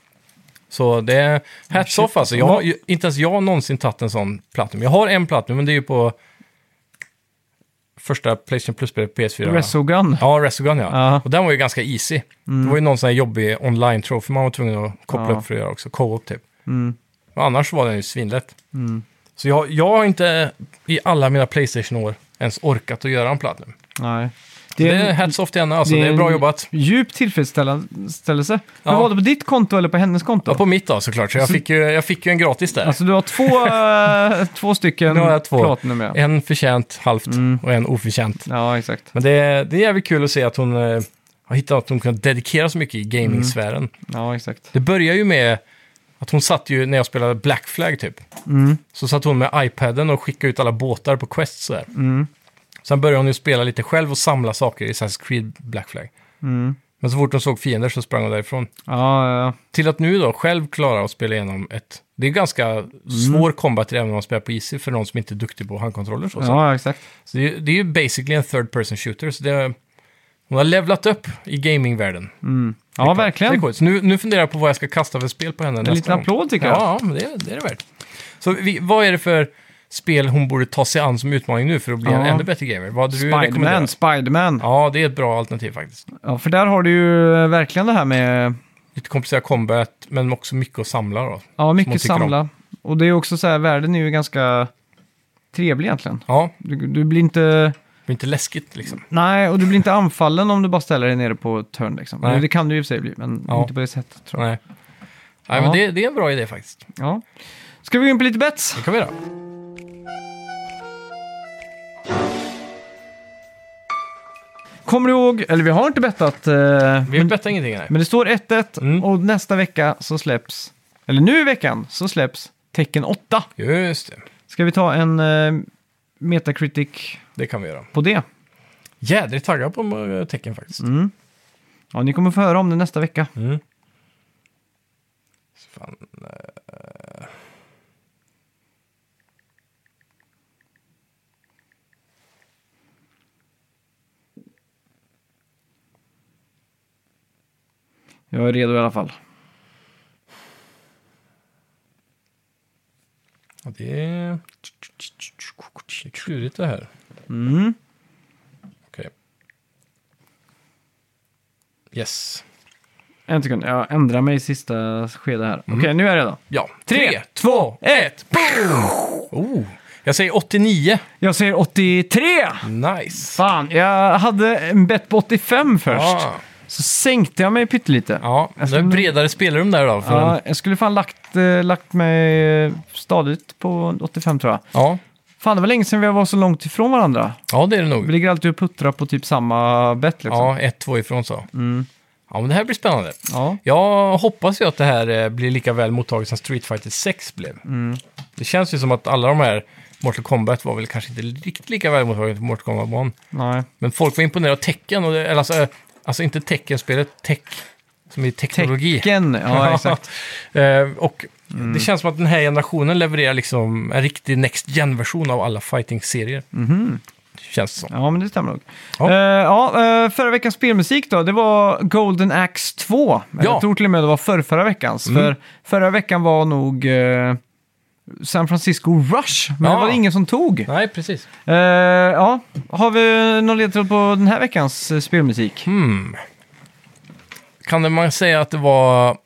Så det är hats off alltså. Jag har, inte ens jag har någonsin tagit en sån Platinum. Jag har en Platinum, men det är ju på första Playstation Plus-spelet på PS4. Resogun. Ja, Resogun ja. Ja. Och den var ju ganska easy. Det var ju någon sån här jobbig online-trophy man var tvungen att koppla Ja. upp för att göra också. Co-op typ. Mm. Annars var den ju svinlätt. Mm. Så jag, jag har inte i alla mina Playstation-år ens orkat att göra en Platinum. Nej. Det Det är, är, en hats off till henne alltså. det Det är är bra jobbat. djup tillfredsställelse. Men Ja. var det på ditt konto eller på hennes konto? Ja, på mitt då såklart. Så jag Så- fick ju, jag fick ju en gratis där. Alltså du har två, eh, två stycken Nu har jag två. Platinum ja. En förtjänt halvt Mm. och en oförtjänt. Ja, exakt. Men det, är- det är jävligt kul att se att hon eh, har hittat att hon kan dedikera så mycket i gaming-sfären. Ja, exakt. Det börjar ju med att hon satt ju när jag spelade Black Flag typ. Mm. Så satt hon med iPaden och skickade ut alla båtar på Quest sådär. Mm. Sen började hon ju spela lite själv och samla saker i Assassin's Creed Black Flag. Mm. Men så fort hon såg fiender så sprang hon därifrån. Ja, ja, ja. Till att nu då själv klara att spela igenom ett... Det är ganska Mm. svår combat även om man spelar på Easy för någon som inte är duktig på handkontroller. Så, så. ja exakt. så det, är- det är ju basically en third person shooter. Så det, hon har levlat upp i gamingvärlden. Mm. Ja, klart. Det är verkligen. coolt. Så nu, nu funderar jag på vad jag ska kasta för spel på henne En nästa liten gång. applåd tycker jag. Ja, men det, det är det värt. Så vi, vad är det för spel hon borde ta sig an som utmaning nu för att bli en Ja. ännu bättre gamer? Vad hade du rekommenderat? Spiderman, Spiderman. Ja. Ja, det är ett bra alternativ faktiskt. för där har du ju verkligen det här med Lite komplicerad combat, men också mycket att samla då. ja, mycket tycker om. samla. Och det är också så här, världen är ju ganska trevlig egentligen. Ja, Du, du blir inte... blir inte läskigt liksom. Nej, och du blir inte anfallen om du bara ställer dig nere på ett hörn liksom. Nej. Det kan du i och för sig bli, men Ja. inte på det sättet tror jag. Nej, Nej Ja. men det, det är en bra idé faktiskt. Ja. Ska vi gå in på lite bets? Det kan vi göra. Kommer du ihåg, eller vi har inte bettat, eh, Vi men, bettar ingenting här. men det står 1-1 Mm. och nästa vecka så släpps, eller nu i veckan så släpps tecken 8. Just det, Ska vi ta en eh, Metacritic det kan vi göra. på det? Jädrigt taggad på eh, tecken faktiskt. Mm. Ja, ni kommer få höra om det nästa vecka. Mm. Så Fan, eh. Jag är redo i alla fall. Ja, det är... Det är klurigt det här. Mm. Okej. Yes. En sekund, jag ändrar mig i sista skedet här. Okej, nu är jag redo. Ja. Tre, två, ett. Oh. Jag säger 89. Jag säger 83! Nice. Fan, jag hade en bet på 85 först. Ja, Så sänkte jag mig pyttelite. ja. Det är bredare spelrum där då. För Ja, en... jag skulle fan lagt, eh, lagt mig eh, stadigt på 85 tror jag. ja. Fan, det var länge sedan vi var så långt ifrån varandra. ja, det är det Vi nog. ligger alltid och puttrar på typ samma bet liksom. Ja, ett, två ifrån så. Mm. Ja, men det här blir spännande. Ja. Jag hoppas ju att det här eh, blir lika väl mottaget som Street Fighter 6 blev. Mm. Det känns ju som att alla de här Mortal Kombat var väl kanske inte riktigt lika väl mottaget som Mortal Kombat 1. Nej. Men folk var imponerade av tecken, och det, eller alltså, eh, alltså inte teckenspelet, tech, som i teknologi. Tecken, ja exakt. Eh, och det känns som att den här generationen levererar liksom en riktig Next Gen-version av alla fighting-serier. Känns det som. Ja, men det stämmer nog. Ja. Ja. ja, eh, förra veckans spelmusik då, det var Golden Axe 2. Ja. Jag tror till och med det var förra, förra veckans. Mm. För förra veckan var nog eh, San Francisco Rush, men Ja. det var det ingen som tog. Nej, precis. Eh, ja, har vi någon ledtråd på den här veckans eh, spelmusik? Hmm. Kan man säga att det var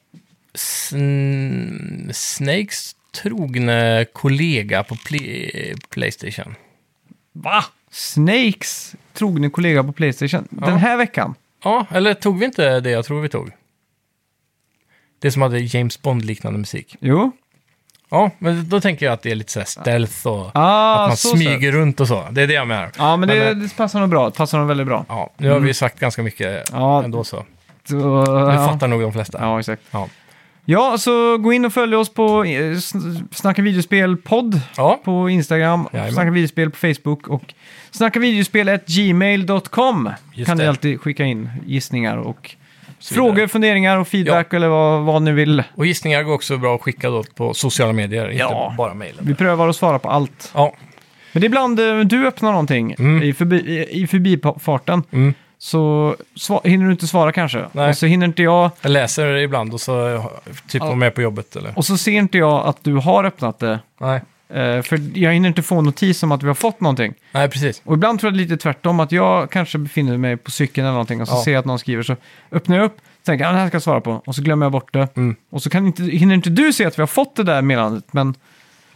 Sn- Snakes trogne kollega på Play- Playstation? Va? Snakes trogne kollega på Playstation. Den här veckan? Ja, eller tog vi inte det jag tror vi tog? Det som hade James Bond-liknande musik. Jo. Ja, men då tänker jag att det är lite sådär stealth och Ah, att man så smyger runt och så. Det är det jag menar. Ja, men det, Men, eh, det passar nog bra. Det passar nog väldigt bra. Ja, nu har vi sagt ganska mycket Ja. ändå så. Så, Det ja. fattar nog de flesta. Ja, exakt. Ja. Ja, så gå in och följ oss på eh, Sn- Snacka videospel podd Ja, på Instagram, Jajamän. Snacka videospel på Facebook och snackavideospel.gmail.com Just kan ni alltid skicka in gissningar och frågor, funderingar och feedback eller vad, vad ni vill. och gissningar går också bra att skicka då på sociala medier, Ja. inte bara mejlen. Vi prövar att svara på allt. Ja, Men det är ibland eh, du öppnar någonting Mm. i, förbi, i förbifarten mm. Så sva, hinner du inte svara kanske. Nej. Och så hinner inte jag, jag läser ibland och så typ Ja. var med på jobbet eller? och så ser inte jag att du har öppnat det. Nej, Eh, för jag hinner inte få notis om att vi har fått någonting. Nej precis. Och ibland tror jag lite tvärtom, att jag kanske befinner mig på cykeln eller någonting och så Ja. ser jag att någon skriver så öppnar jag upp, tänker jag, "Ah, det här ska jag svara på, och så glömmer jag bort det. Mm. Och så kan inte, hinner inte du se att vi har fått det där meddelandet, men...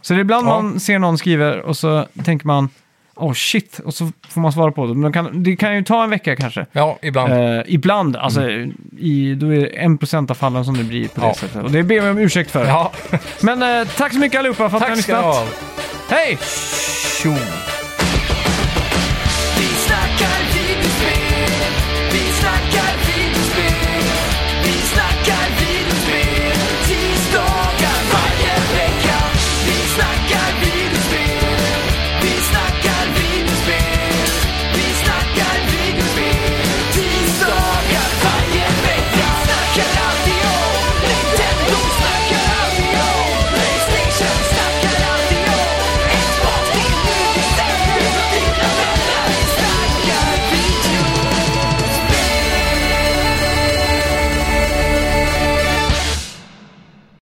Så det är ibland Ja. man ser någon skriver och så tänker man, oh shit, och så får man svara på det. Men det kan, det kan ju ta en vecka kanske. Ja, ibland. Eh, ibland, alltså i, då är det en procent av fallen som det blir på det Ja. sättet. Och det ber vi om ursäkt för. Ja, Men eh, tack så mycket allihopa för att ni har tack ska ni lyssnat. ha. Hej! Tjo!